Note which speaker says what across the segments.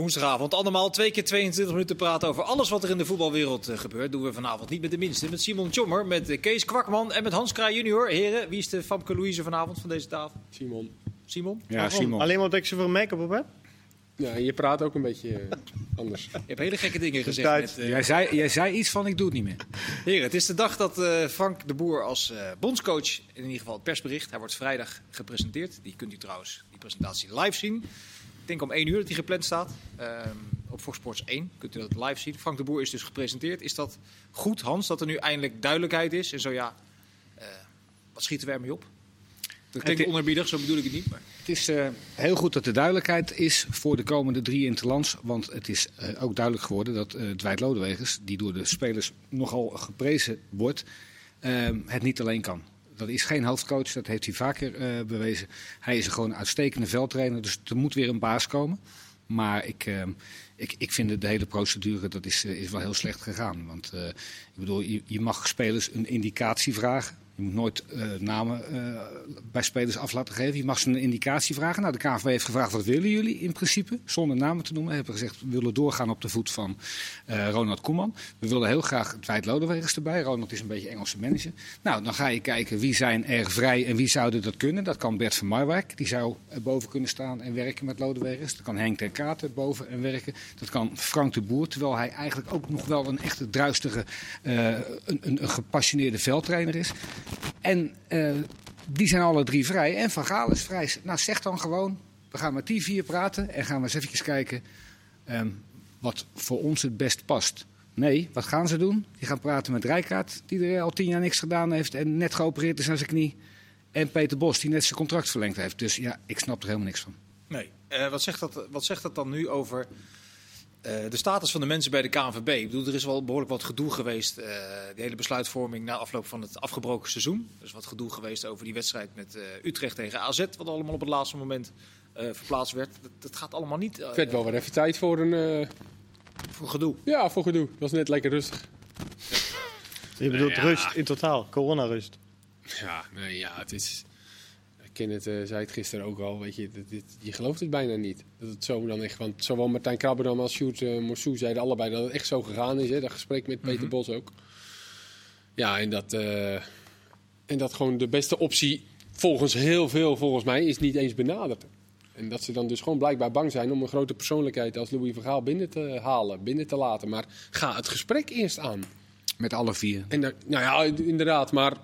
Speaker 1: Woensdagavond allemaal twee keer 22 minuten praten over alles wat er in de voetbalwereld eh, gebeurt. Doen we vanavond niet met de minste. Met Simon Tjommer, met eh, Kees Kwakman en met Hans Kraai junior. Heren, wie is de Famke Louise vanavond van deze tafel?
Speaker 2: Simon.
Speaker 1: Simon?
Speaker 3: Ja,
Speaker 4: Waarom?
Speaker 3: Simon.
Speaker 4: Alleen omdat ik zoveel make-up op heb?
Speaker 2: Ja, je praat ook een beetje eh, anders.
Speaker 1: Je hebt hele gekke dingen gezegd. Met, eh,
Speaker 3: Jij zei, jij zei iets van ik doe het niet meer.
Speaker 1: Heren, het is de dag dat eh, Frank de Boer als eh, bondscoach, in ieder geval het persbericht, hij wordt vrijdag gepresenteerd. Die kunt u trouwens, die presentatie live zien. Ik denk om 1 uur dat hij gepland staat. Ehm, op Fox Sports 1 kunt u dat live zien. Frank de Boer is dus gepresenteerd. Is dat goed, Hans, dat er nu eindelijk duidelijkheid is? En zo ja, eh, wat schieten we ermee op? Dat klinkt onerbiedig, zo bedoel ik het niet. Maar...
Speaker 3: Het is eh, heel goed dat er duidelijkheid is voor de komende drie interlands. Want het is eh, ook duidelijk geworden dat eh Dwight Lodewegers, die door de spelers nogal geprezen wordt, eh, het niet alleen kan. Dat is geen hoofdcoach, dat heeft hij vaker eh, bewezen. Hij is een gewoon uitstekende veldtrainer, dus er moet weer een baas komen. Maar ik, eh, ik, ik vind de hele procedure dat is, eh, is wel heel slecht gegaan. Want eh, ik bedoel, je, mag spelers een indicatie vragen. Je moet nooit eh, namen bij spelers af laten geven. Je mag ze een indicatie vragen. Nou, de KNVB heeft gevraagd wat willen jullie in principe, zonder namen te noemen. Hebben gezegd we willen doorgaan op de voet van Ronald Koeman. We willen heel graag Dwight Lodewegers erbij. Ronald is een beetje Engelse manager. Nou, dan ga je kijken wie zijn er vrij en wie zouden dat kunnen. Dat kan Bert van Marwijk, die zou boven kunnen staan en werken met Lodewegers. Dat kan Henk ten Katen boven en werken. Dat kan Frank de Boer, terwijl hij eigenlijk ook nog wel een echte druistige, eh, een, een, gepassioneerde veldtrainer is. En eh, die zijn alle drie vrij. En Van Gaal is vrij. Nou, zeg dan gewoon, we gaan met die vier praten en gaan we eens even kijken ehm, wat voor ons het best past. Nee, wat gaan ze doen? Die gaan praten met Rijkaard, die er al tien jaar niks gedaan heeft en net geopereerd is aan zijn knie. En Peter Bos, die net zijn contract verlengd heeft. Dus ja, ik snap er helemaal niks van.
Speaker 1: Nee. Eh, wat, zegt dat, wat zegt dat dan nu over de status van de mensen bij de KNVB? Ik bedoel, er is wel behoorlijk wat gedoe geweest. eh de hele besluitvorming na afloop van het afgebroken seizoen. Er is wat gedoe geweest over die wedstrijd met eh, Utrecht tegen AZ. Wat allemaal op het laatste moment eh, verplaatst werd. Dat, dat gaat allemaal niet eh,
Speaker 2: Het werd wel weer even tijd voor een... eh,
Speaker 1: voor gedoe.
Speaker 2: ja, voor gedoe. Dat was net lekker rustig.
Speaker 4: Je bedoelt
Speaker 2: Ja.
Speaker 4: rust in totaal, coronarust.
Speaker 2: Ja, nee, ja, het is... Kenneth eh, zei het gisteren ook al, weet je, dit, dit- je gelooft het bijna niet. Dat het zo dan echt, want zowel Martijn Krabberdam als Sjoerd uh, Morsou zeiden allebei dat het echt zo gegaan is. Hè, dat gesprek met Peter Bos ook. Ja, en dat, eh, en dat gewoon de beste optie, volgens heel veel, volgens mij, is niet eens benaderd. En dat ze dan dus gewoon blijkbaar bang zijn om een grote persoonlijkheid als Louis van Gaal binnen te halen, binnen te laten. Maar ga het gesprek eerst aan.
Speaker 3: Met alle vier.
Speaker 2: En nou ja, inderdaad, maar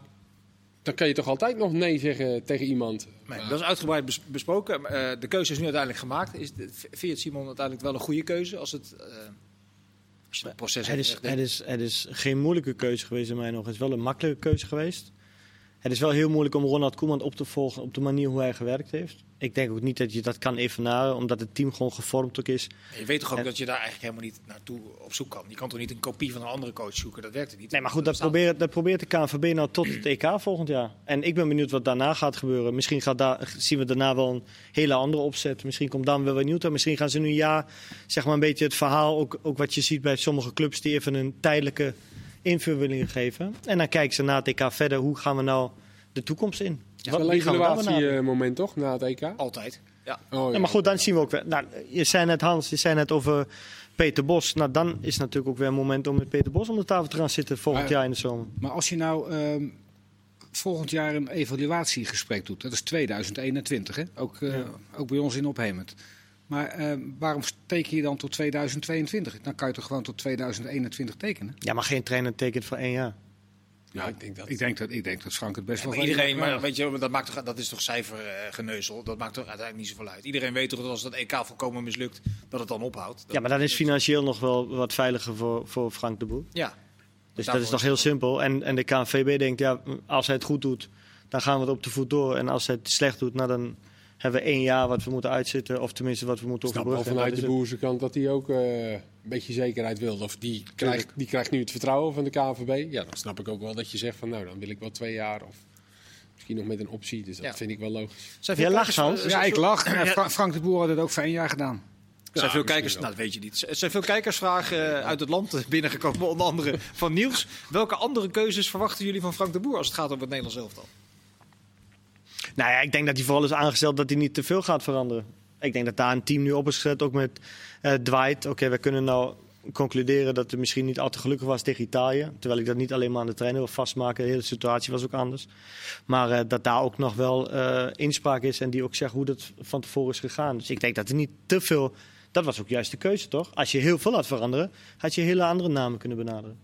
Speaker 2: dan kan je toch altijd nog nee zeggen tegen iemand.
Speaker 1: Nee, dat is uitgebreid bes- besproken. Eh, de keuze is nu uiteindelijk gemaakt. Is de, vind je het, Simon, uiteindelijk wel een goede keuze? Als het, eh, als je het proces
Speaker 4: Het is, het, is, het is geen moeilijke keuze geweest in mij nog. Het is wel een makkelijke keuze geweest. Het is wel heel moeilijk om Ronald Koeman op te volgen op de manier hoe hij gewerkt heeft. Ik denk ook niet dat je dat kan evenaren, omdat het team gewoon gevormd ook is.
Speaker 1: Je weet toch ook
Speaker 4: En-
Speaker 1: dat je daar eigenlijk helemaal niet naartoe op zoek kan. Je kan toch niet een kopie van een andere coach zoeken? Dat werkt niet.
Speaker 4: Nee, maar goed, dat probeert, dat probeert de KNVB nou tot het EK volgend jaar. En ik ben benieuwd wat daarna gaat gebeuren. Misschien gaat daar, zien we daarna wel een hele andere opzet. Misschien komt dan wel weer nieuw. Misschien gaan ze nu een jaar, zeg maar een beetje het verhaal, ook, ook wat je ziet bij sommige clubs, die even een tijdelijke invulling geven. En dan kijken ze na het EK verder, hoe gaan we nou de toekomst in?
Speaker 2: Het is een
Speaker 4: wie gaan we dan benaderen?
Speaker 2: evaluatiemoment toch, na het EK?
Speaker 1: Altijd. Ja.
Speaker 2: Oh,
Speaker 4: Ja, maar goed, dan zien we ook weer. Nou, je zei net Hans, je zei net over Peter Bos. Nou, dan is het natuurlijk ook weer een moment om met Peter Bos om de tafel te gaan zitten volgend
Speaker 3: Maar-
Speaker 4: jaar in de zomer.
Speaker 3: Maar als je nou ehm, volgend jaar een evaluatiegesprek doet, dat is 2021, hè? Ook, eh, ook bij ons in Ophemert. Maar ehm, waarom teken je dan tot 2022? Dan kan je toch gewoon tot 2021 tekenen?
Speaker 4: Ja, maar geen trainer tekent voor één jaar.
Speaker 2: Ja, ik denk dat.
Speaker 3: Ik denk dat, ik denk dat Frank het best wel
Speaker 1: Maar
Speaker 3: weet.
Speaker 1: iedereen, maar weet je, dat, maakt toch, dat is toch cijfergeneuzel? Dat maakt toch uiteindelijk niet zoveel uit. Iedereen weet toch dat als dat EK volkomen mislukt, dat het dan ophoudt. Dat-
Speaker 4: Ja, maar dan is financieel nog wel wat veiliger voor, voor Frank de Boer.
Speaker 1: Ja.
Speaker 4: Dus dat is nog
Speaker 1: is
Speaker 4: heel simpel. En, en de KNVB denkt, ja, als hij het goed doet, dan gaan we het op de voet door. En als hij het slecht doet, nou, dan hebben we één jaar wat we moeten uitzitten. Of tenminste wat we moeten
Speaker 2: snap
Speaker 4: overbruggen. En
Speaker 2: vanuit de
Speaker 4: is het.
Speaker 2: boerse kant dat hij ook eh, een beetje zekerheid wil. Of die krijgt, die krijgt nu het vertrouwen van de KNVB. Ja, dan snap ik ook wel dat je zegt van nou, dan wil ik wel twee jaar. Of misschien nog met een optie. Dus dat
Speaker 1: Ja.
Speaker 2: vind ik wel logisch.
Speaker 1: Zijn
Speaker 4: Jij
Speaker 1: veel
Speaker 4: lacht, Hans.
Speaker 3: Ja, ik lach.
Speaker 1: Ja,
Speaker 3: Fra- Frank de Boer had het ook voor één jaar gedaan.
Speaker 1: Er zijn
Speaker 2: Ja,
Speaker 1: veel kijkers, nou dat weet je niet. Er zijn veel kijkersvragen eh, uit het land binnengekomen, onder andere van Niels. Welke andere keuzes verwachten jullie van Frank de Boer als het gaat over het Nederlands elftal?
Speaker 4: Nou ja, ik denk dat hij vooral is aangesteld dat hij niet te veel gaat veranderen. Ik denk dat daar een team nu op is gezet, ook met eh Dwight. Oké, we kunnen nou concluderen dat het misschien niet al te gelukkig was tegen Italië. Terwijl ik dat niet alleen maar aan de trainer wil vastmaken. De hele situatie was ook anders. Maar eh, dat daar ook nog wel eh, inspraak is en die ook zegt hoe dat van tevoren is gegaan. Dus ik denk dat er niet te veel... Dat was ook juist de keuze, toch? Als je heel veel had veranderen, had je hele andere namen kunnen benaderen.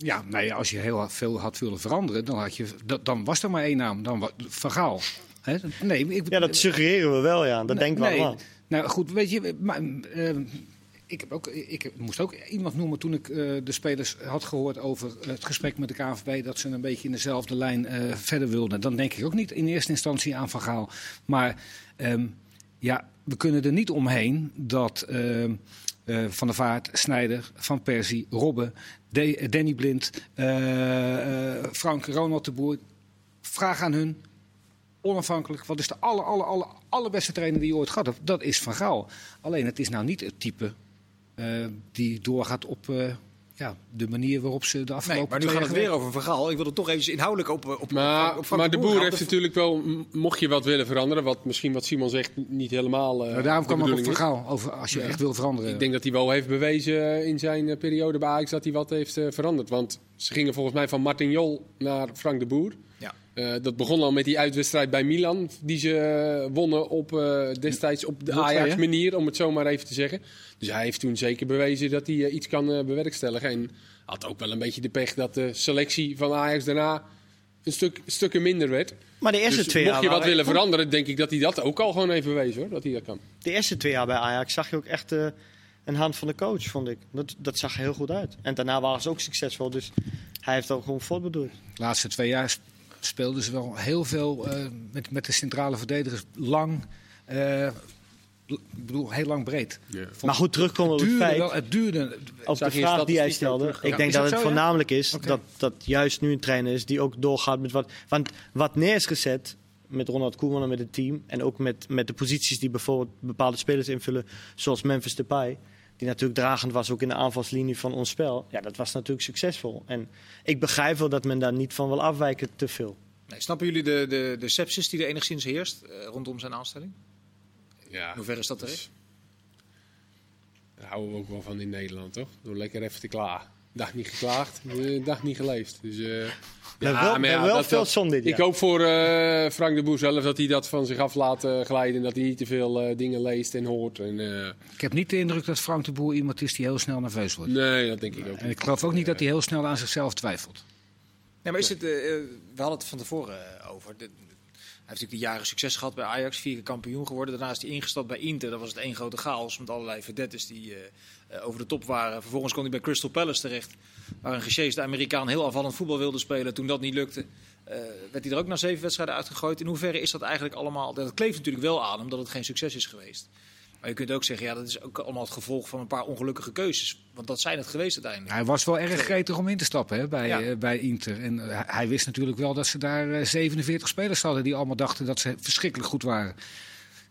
Speaker 3: Ja, nou ja, als je heel veel had willen veranderen, dan, had je, dan was er maar één naam. Dan wa- Van Gaal. Hè? Nee, ik,
Speaker 4: Ja, dat suggereren we wel, ja. Dat
Speaker 3: Nee,
Speaker 4: denken we
Speaker 3: nee.
Speaker 4: allemaal.
Speaker 3: Nou goed, weet je, maar, eh, ik, heb ook, ik moest ook iemand noemen toen ik eh, de spelers had gehoord over het gesprek met de KNVB, dat ze een beetje in dezelfde lijn eh, verder wilden. Dan denk ik ook niet in eerste instantie aan Van Gaal. Maar ehm, ja, we kunnen er niet omheen dat ehm, eh, Van der Vaart, Snijder, Van Persie, Robben, Danny Blind, eh, eh, Frank, Ronald de Boer, vraag aan hun, onafhankelijk. Wat is de aller, aller, aller, allerbeste trainer die je ooit gehad hebt? Dat is Van Gaal. Alleen het is nou niet het type eh, die doorgaat op eh, ja, de manier waarop ze de
Speaker 1: Nee,
Speaker 3: afgelopen
Speaker 1: maar nu gaat het weer over een verhaal. Ik wil er toch even inhoudelijk op, op,
Speaker 2: Maar,
Speaker 1: op, op
Speaker 2: maar de boer heeft natuurlijk wel, mocht je wat willen veranderen, wat misschien wat Simon zegt niet helemaal. eh
Speaker 3: Maar daarom kwam ik op. Gaal over als je echt wil veranderen.
Speaker 2: Ik denk dat hij wel heeft bewezen in zijn eh, periode bij Ajax dat hij wat heeft eh, veranderd. Want ze gingen volgens mij van Martin Jol naar Frank de Boer. Eh, dat begon al met die uitwedstrijd bij Milan, die ze eh, wonnen op, eh, destijds op de
Speaker 3: 0-2, hè?
Speaker 2: Ajax-manier, om het zo maar even te zeggen. Dus hij heeft toen zeker bewezen dat hij iets kan bewerkstelligen. En had ook wel een beetje de pech dat de selectie van Ajax daarna een stuk, stukken minder werd.
Speaker 4: Maar de eerste
Speaker 2: Dus
Speaker 4: twee
Speaker 2: mocht
Speaker 4: jaar
Speaker 2: je wat willen veranderen, denk ik dat hij dat ook al gewoon heeft bewezen hoor, dat hij dat kan.
Speaker 4: De eerste twee jaar bij Ajax zag je ook echt een hand van de coach, vond ik. Dat, dat zag er heel goed uit. En daarna waren ze ook succesvol, dus hij heeft ook gewoon voortbedoeld.
Speaker 3: De laatste twee jaar speelden ze wel heel veel eh, met, met de centrale verdedigers. Lang, eh, ik bedoel, heel lang breed.
Speaker 4: Maar goed, terugkomen op
Speaker 3: het
Speaker 4: feit,
Speaker 3: wel, het duurde.
Speaker 4: op de vraag die
Speaker 2: ook
Speaker 4: stelde. Ik
Speaker 3: Ja.
Speaker 4: denk dat
Speaker 3: dat
Speaker 4: het
Speaker 3: zo, ja?
Speaker 4: voornamelijk is dat, dat juist nu een trainer is die ook doorgaat met wat... Want wat neer is gezet met Ronald Koeman en met het team... en ook met, met de posities die bijvoorbeeld bepaalde spelers invullen... zoals Memphis Depay, die natuurlijk dragend was ook in de aanvalslinie van ons spel... ja, dat was natuurlijk succesvol. En ik begrijp wel dat men daar niet van wil afwijken te veel.
Speaker 1: Nee, snappen jullie de, de, de sepsis die er enigszins heerst eh, rondom zijn aanstelling?
Speaker 2: Ja,
Speaker 1: In hoeverre is dat terecht?
Speaker 2: Daar houden we ook wel van in Nederland, toch? Door lekker even te klagen. Dag niet geklaagd, eh, dag niet geleefd. Dus, eh,
Speaker 4: We hebben wel,
Speaker 2: maar ja,
Speaker 4: wel
Speaker 2: dat-
Speaker 4: veel zon dit jaar.
Speaker 2: Ik hoop voor eh, Frank de Boer zelf dat hij dat van zich af laat glijden. En dat hij niet te veel eh, dingen leest en hoort. En, eh,
Speaker 3: Ik heb niet de indruk dat Frank de Boer iemand is die heel snel nerveus wordt.
Speaker 2: nee, dat denk ik ook
Speaker 3: En
Speaker 2: niet.
Speaker 3: ik geloof ook niet dat hij heel snel aan zichzelf twijfelt.
Speaker 1: Nee, maar is het, we hadden het van tevoren over. De- hij heeft natuurlijk de jaren succes gehad bij Ajax, vier keer kampioen geworden. Daarna is hij ingestapt bij Inter. Dat was het één grote chaos met allerlei verdettes die over de top waren. Vervolgens kwam hij bij Crystal Palace terecht, waar een gesjeesde Amerikaan heel afvallend voetbal wilde spelen. Toen dat niet lukte, eh, werd hij er ook na zeven wedstrijden uitgegooid. In hoeverre is dat eigenlijk allemaal... Dat kleeft natuurlijk wel aan, omdat het geen succes is geweest. Maar je kunt ook zeggen, ja, dat is ook allemaal het gevolg van een paar ongelukkige keuzes. Want dat zijn het geweest uiteindelijk.
Speaker 3: Hij was wel erg gretig om in te stappen hè, bij,
Speaker 1: Ja.
Speaker 3: eh, bij Inter. En eh, hij wist natuurlijk wel dat ze daar eh, 47 spelers hadden die allemaal dachten dat ze verschrikkelijk goed waren.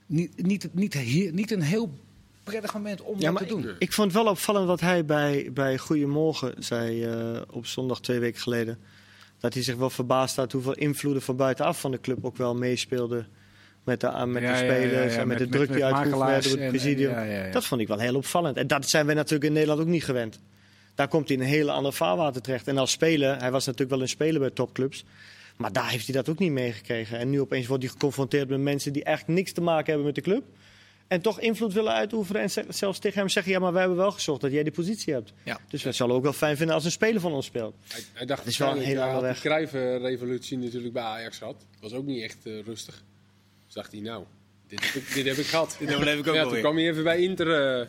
Speaker 3: Niet, niet, niet, niet een heel prettig moment om
Speaker 4: Ja,
Speaker 3: dat
Speaker 4: maar
Speaker 3: te doen.
Speaker 4: ik, ik vond het wel opvallend wat hij bij, bij Goedemorgen zei eh, op zondag twee weken geleden. Dat hij zich wel verbaasd had hoeveel invloeden van buitenaf van de club ook wel meespeelden. Met de, met
Speaker 3: Ja,
Speaker 4: de
Speaker 3: ja, ja,
Speaker 4: spelers
Speaker 3: ja,
Speaker 4: en met,
Speaker 3: met-
Speaker 4: de druk die
Speaker 3: met
Speaker 4: uitgeoefend werd door het presidium.
Speaker 3: en- ja, ja, ja.
Speaker 4: Dat vond ik wel heel opvallend. En dat zijn we natuurlijk in Nederland ook niet gewend. Daar komt hij in een hele ander vaarwater terecht. En als speler, hij was natuurlijk wel een speler bij topclubs. Maar daar heeft hij dat ook niet meegekregen. En nu opeens wordt hij geconfronteerd met mensen die eigenlijk niks te maken hebben met de club. En toch invloed willen uitoefenen en ze- zelfs tegen hem zeggen... ja, maar wij hebben wel gezorgd dat jij die positie hebt.
Speaker 1: Ja.
Speaker 4: Dus we zullen ook wel fijn vinden als een speler van ons speelt.
Speaker 2: Hij, hij dacht
Speaker 4: Het is wel een hele
Speaker 2: had de Cruijff-revolutie natuurlijk bij Ajax gehad. Was ook niet echt eh, rustig. Dus dacht hij, nou, dit heb ik, dit heb ik gehad.
Speaker 1: Dit overleef ik ook
Speaker 2: ja, toen kwam hij even bij Inter. eh,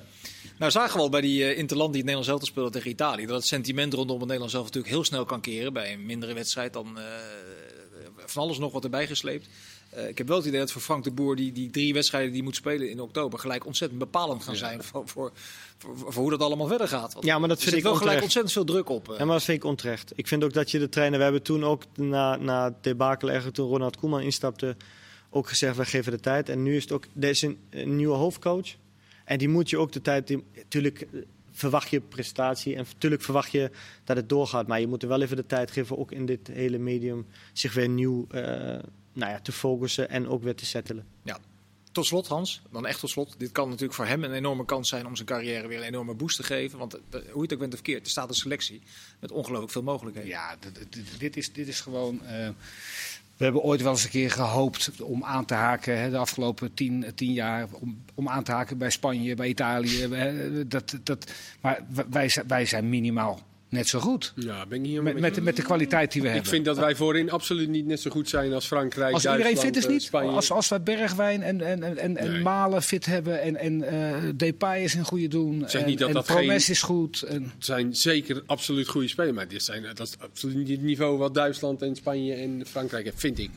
Speaker 1: Nou, zagen we al bij die eh, Interland die het Nederlands elftal speelde tegen Italië. Dat het sentiment rondom het Nederlands zelf natuurlijk heel snel kan keren. Bij een mindere wedstrijd dan eh, van alles nog wat erbij gesleept. Eh, ik heb wel het idee dat voor Frank de Boer die, die drie wedstrijden die moet spelen in oktober gelijk ontzettend bepalend gaan zijn voor, voor, voor, voor hoe dat allemaal verder gaat. Want
Speaker 4: Ja, maar dat vind ik
Speaker 1: wel gelijk ontzettend veel druk op. eh.
Speaker 4: Ja, maar dat vind ik onterecht. Ik vind ook dat je de trainer... We hebben toen ook na, na het debakel eigenlijk toen Ronald Koeman instapte... ook gezegd, we geven de tijd. En nu is het ook... Er is een, een nieuwe hoofdcoach. En die moet je ook de tijd... Natuurlijk verwacht je prestatie en natuurlijk verwacht je dat het doorgaat. Maar je moet er wel even de tijd geven, ook in dit hele medium... zich weer nieuw eh, nou ja, te focussen en ook weer te settelen.
Speaker 1: Tot tot slot, Hans, dan echt tot slot. Dit kan natuurlijk voor hem een enorme kans zijn om zijn carrière weer een enorme boost te geven. Want eh, hoe je het ook bent of verkeerd, er staat een selectie met ongelooflijk veel mogelijkheden.
Speaker 3: Ja, dit is, dit is gewoon. eh, we hebben ooit wel eens een keer gehoopt om aan te haken, hè, de afgelopen tien, tien jaar, om, om aan te haken bij Spanje, bij Italië. hè, dat, dat, maar wij, zijn- wij zijn minimaal net zo goed.
Speaker 2: Ja, ben ik hier
Speaker 3: Met, met, de- met de kwaliteit die we
Speaker 2: Ik
Speaker 3: hebben.
Speaker 2: vind dat wij voorin absoluut niet net zo goed zijn als Frankrijk,
Speaker 3: Als iedereen
Speaker 2: Duitsland,
Speaker 3: fit is
Speaker 2: eh,
Speaker 3: niet.
Speaker 2: Spanje.
Speaker 3: Als, als we Bergwijn en, en, en, en, en. Malen fit hebben en, en eh Depay is in goede doen.
Speaker 2: Zeg
Speaker 3: en,
Speaker 2: niet dat
Speaker 3: en
Speaker 2: dat
Speaker 3: Promes
Speaker 2: geen-
Speaker 3: is goed. En,
Speaker 2: Het zijn zeker absoluut goede spelers, maar dit zijn, dat is absoluut niet het niveau wat Duitsland en Spanje en Frankrijk hebben, vind ik.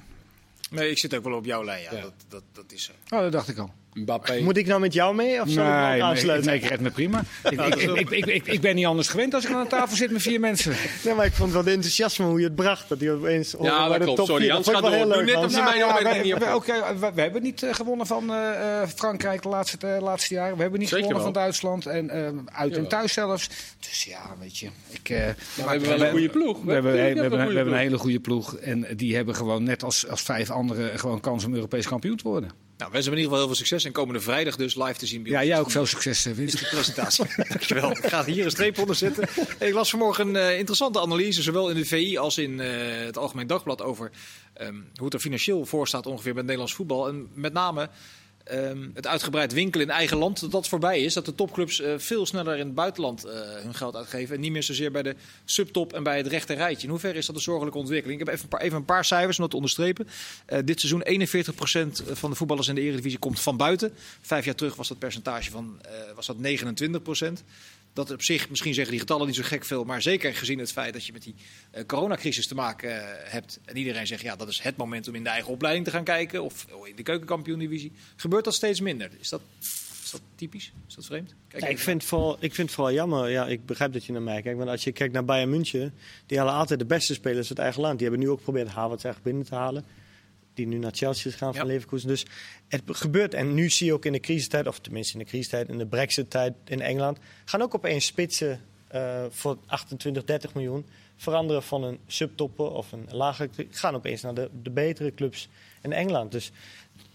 Speaker 1: Nee, ik zit ook wel op jouw lijn. Ja.
Speaker 2: Ja.
Speaker 1: Dat, dat, dat is zo.
Speaker 3: oh, dat dacht ik al.
Speaker 2: Mbappé.
Speaker 4: Moet ik nou met jou mee of zal ik
Speaker 3: Nee,
Speaker 4: aansluiten?
Speaker 3: nee, ik red me prima. Ik, ik, ik, ik, ik, ik ben niet anders gewend als ik aan tafel zit met vier mensen.
Speaker 4: Nee, maar ik vond wel de enthousiasme hoe je het bracht. Dat hij opeens
Speaker 2: Ja,
Speaker 4: bij
Speaker 2: dat
Speaker 4: de
Speaker 2: klopt.
Speaker 4: top
Speaker 2: Sorry,
Speaker 4: vier-
Speaker 2: Hans,
Speaker 4: dat vond
Speaker 2: ga
Speaker 4: ik wel
Speaker 2: door.
Speaker 4: leuk,
Speaker 2: net of ze mij nog
Speaker 3: we, hebben niet eh, gewonnen van eh, eh, Frankrijk de laatste, laatste jaren. We hebben niet
Speaker 2: Zeker
Speaker 3: gewonnen
Speaker 2: wel.
Speaker 3: van Duitsland. En eh, uit en thuis zelfs. Dus ja, weet je. Ik, eh,
Speaker 2: we hebben wel een goede ploeg.
Speaker 3: We hebben, een hele goede ploeg. En die hebben gewoon net als, als vijf anderen gewoon kans om Europees kampioen te worden.
Speaker 1: Nou, wensen we in ieder geval heel veel succes. En komende vrijdag dus live te zien bij
Speaker 3: Ja, jij ook veel succes, eh, Winst.
Speaker 1: de presentatie. Dankjewel. Ik ga hier een streep onder zetten. Ik las vanmorgen een eh, interessante analyse, zowel in de VI als in eh, het Algemeen Dagblad, over ehm, hoe het er financieel voor staat ongeveer bij Nederlands voetbal. En met name ehm, het uitgebreid winkelen in eigen land, dat dat voorbij is. Dat de topclubs eh, veel sneller in het buitenland eh, hun geld uitgeven. En niet meer zozeer bij de subtop en bij het rechte rijtje. In hoeverre is dat een zorgelijke ontwikkeling? Ik heb even een paar, even een paar cijfers om dat te onderstrepen. Eh, dit seizoen 41% van de voetballers in de Eredivisie komt van buiten. Vijf jaar terug was dat percentage van was dat 29%. Dat op zich, misschien zeggen die getallen niet zo gek veel, maar zeker gezien het feit dat je met die eh, coronacrisis te maken eh, hebt. En iedereen zegt, ja, dat is het moment om in de eigen opleiding te gaan kijken. Of oh, in de keukenkampioen-divisie. Gebeurt dat steeds minder? Is dat, is dat typisch? Is dat vreemd? Kijk
Speaker 4: Ja, ik, vind het vooral, ik vind het vooral jammer. Ja, ik begrijp dat je naar mij kijkt. Want als je kijkt naar Bayern München, die halen altijd de beste spelers uit het eigen land. Die hebben nu ook geprobeerd Havertz echt binnen te halen. Die nu naar Chelsea is gaan van
Speaker 1: Ja.
Speaker 4: Leverkusen. Dus het gebeurt. En nu zie je ook in de crisistijd, of tenminste in de crisistijd, in de brexit-tijd in Engeland, gaan ook opeens spitsen eh, voor 28, 30 miljoen veranderen van een subtopper of een lagere. Gaan opeens naar de, de betere clubs in Engeland. Dus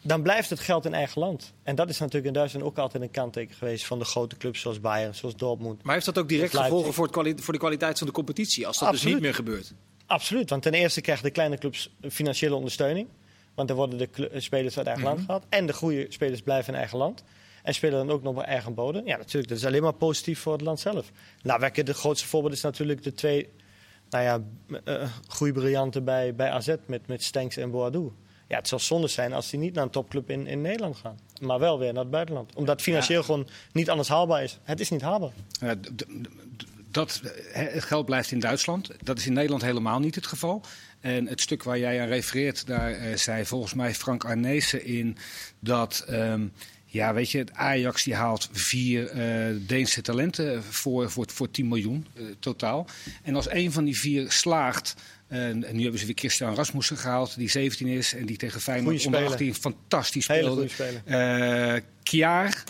Speaker 4: dan blijft het geld in eigen land. En dat is natuurlijk in Duitsland ook altijd een kanteken geweest van de grote clubs zoals Bayern, zoals Dortmund.
Speaker 1: Maar heeft dat ook direct gevolgen voor, het voor de kwaliteit van de competitie? Als dat dus niet meer gebeurt.
Speaker 4: Absoluut, want ten eerste krijgen de kleine clubs financiële ondersteuning. Want dan worden de eh, spelers uit eigen land gehaald. En de goede spelers blijven in eigen land. En spelen dan ook nog bij eigen bodem. Ja, natuurlijk, dat is alleen maar positief voor het land zelf. Nou, welke de grootste voorbeeld is natuurlijk de twee nou ja, eh groeibriljanten bij, bij AZ met, met Stenks en Boadou. Ja, het zal zonde zijn als die niet naar een topclub in, in Nederland gaan. Maar wel weer naar het buitenland. Omdat het financieel gewoon niet anders haalbaar is. Het is niet haalbaar.
Speaker 3: Ja, dat, het geld blijft in Duitsland. Dat is in Nederland helemaal niet het geval. En het stuk waar jij aan refereert, daar eh, zei volgens mij Frank Arnezen in dat. ehm, ja, weet je, het Ajax die haalt vier eh, Deense talenten voor, voor, voor 10 miljoen eh, totaal. En als een van die vier slaagt. en nu hebben ze weer Christian Rasmussen gehaald, die 17 is en die tegen Feyenoord onder
Speaker 4: speler.
Speaker 3: 18 fantastisch
Speaker 4: Hele
Speaker 3: speelde.
Speaker 4: goede speler.
Speaker 3: Eh Kjaar,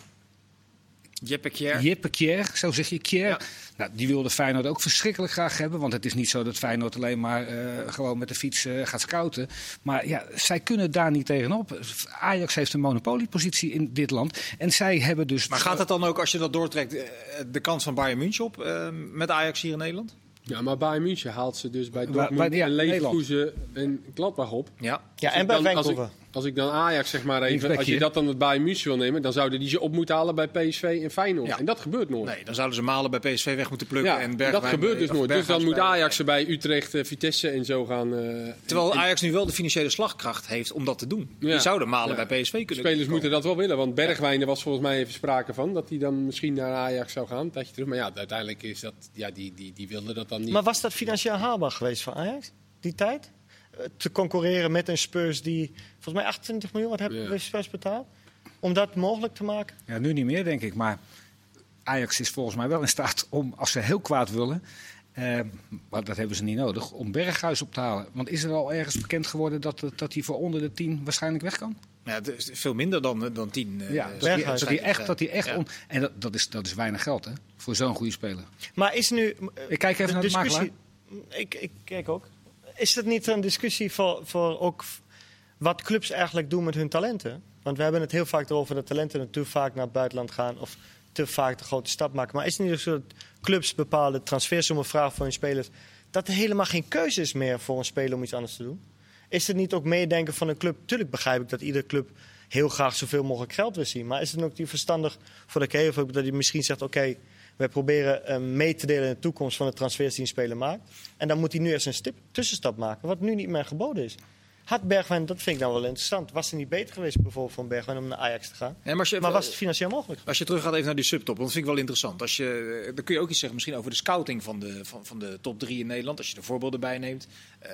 Speaker 1: Jeppe Kjær.
Speaker 3: Jippe Kjær, zo zeg je.
Speaker 1: Ja.
Speaker 3: Nou, die wilde Feyenoord ook verschrikkelijk graag hebben. Want het is niet zo dat Feyenoord alleen maar eh, gewoon met de fiets eh, gaat scouten. Maar ja, zij kunnen daar niet tegenop. Ajax heeft een monopoliepositie in dit land. En zij hebben dus...
Speaker 1: Maar gaat het dan ook, als je dat doortrekt, eh, de kans van Bayern München op met Ajax hier in Nederland?
Speaker 2: Ja, maar Bayern München haalt ze dus bij Dortmund
Speaker 3: waar- ja,
Speaker 2: en Leverkusen en Gladbach op.
Speaker 1: Ja.
Speaker 4: Ja,
Speaker 2: Als
Speaker 4: en
Speaker 2: ik
Speaker 4: bij
Speaker 2: dan- als ik, als ik dan Ajax zeg maar even, als je dat dan het Bayern München wil nemen, dan zouden die ze op moeten halen bij PSV en Feyenoord.
Speaker 1: Ja.
Speaker 2: En dat gebeurt nooit.
Speaker 1: Nee, dan zouden ze Malen bij PSV weg moeten plukken.
Speaker 2: Ja,
Speaker 1: en Bergwijn,
Speaker 2: dat gebeurt dus nooit. Dus dan moet Ajax er bij Utrecht, eh, Vitesse en zo gaan. eh,
Speaker 1: Terwijl
Speaker 2: en-
Speaker 1: Ajax nu wel de financiële slagkracht heeft om dat te doen.
Speaker 2: Ja.
Speaker 1: Die zouden Malen
Speaker 2: Ja.
Speaker 1: bij PSV kunnen
Speaker 2: Spelers
Speaker 1: komen.
Speaker 2: moeten dat wel willen, want Bergwijn, er was volgens mij even sprake van dat hij dan misschien naar Ajax zou gaan, een tijdje terug. Maar ja, uiteindelijk is dat, ja, die, die, die wilde dat dan niet.
Speaker 4: Maar was dat financieel haalbaar geweest voor Ajax, die tijd? Eh, Te concurreren met een Spurs die volgens mij 28 miljoen wat hebben
Speaker 2: Ja.
Speaker 4: we Spurs betaald? Om dat mogelijk te maken?
Speaker 3: Ja, nu niet meer, denk ik. Maar Ajax is volgens mij wel in staat om, als ze heel kwaad willen... eh, maar dat hebben ze niet nodig, om Berghuis op te halen. Want is er al ergens bekend geworden dat, dat hij voor onder de 10 waarschijnlijk weg kan?
Speaker 1: Ja, het is veel minder dan, dan tien. eh,
Speaker 3: Ja,
Speaker 1: eh,
Speaker 3: dat hij,
Speaker 4: Berghuis.
Speaker 3: dat hij echt, dat hij echt
Speaker 1: Ja.
Speaker 3: en dat, dat, is, dat is weinig geld, hè? Voor zo'n goede speler.
Speaker 4: Maar is nu.
Speaker 3: Ik kijk even naar de makelaar.
Speaker 4: Ik, ik kijk ook. Is dat niet een discussie voor, voor ook wat clubs eigenlijk doen met hun talenten. Want we hebben het heel vaak erover dat talenten te vaak naar het buitenland gaan of te vaak de grote stap maken. Maar is het niet zo dat clubs bepaalde transfersommen vragen voor hun spelers, dat er helemaal geen keuze is meer voor een speler om iets anders te doen? Is het niet ook meedenken van een club? Tuurlijk begrijp ik dat iedere club heel graag zoveel mogelijk geld wil zien. Maar is het ook niet verstandig voor de KF ook dat je misschien zegt: oké, wij proberen eh, mee te delen in de toekomst van de transfers die een speler maakt. En dan moet hij nu eerst een stip, tussenstap maken, wat nu niet meer geboden is. Had Bergwijn, dat vind ik dan wel interessant, was het niet beter geweest bijvoorbeeld van Bergwijn om naar Ajax te gaan?
Speaker 1: Maar als je,
Speaker 4: Maar was het financieel mogelijk?
Speaker 1: Als je teruggaat even naar die subtop, want dat vind ik wel interessant. Als je, dan kun je ook iets zeggen misschien over de scouting van de, van, van de top drie in Nederland. Als je er voorbeelden bij neemt. Eh,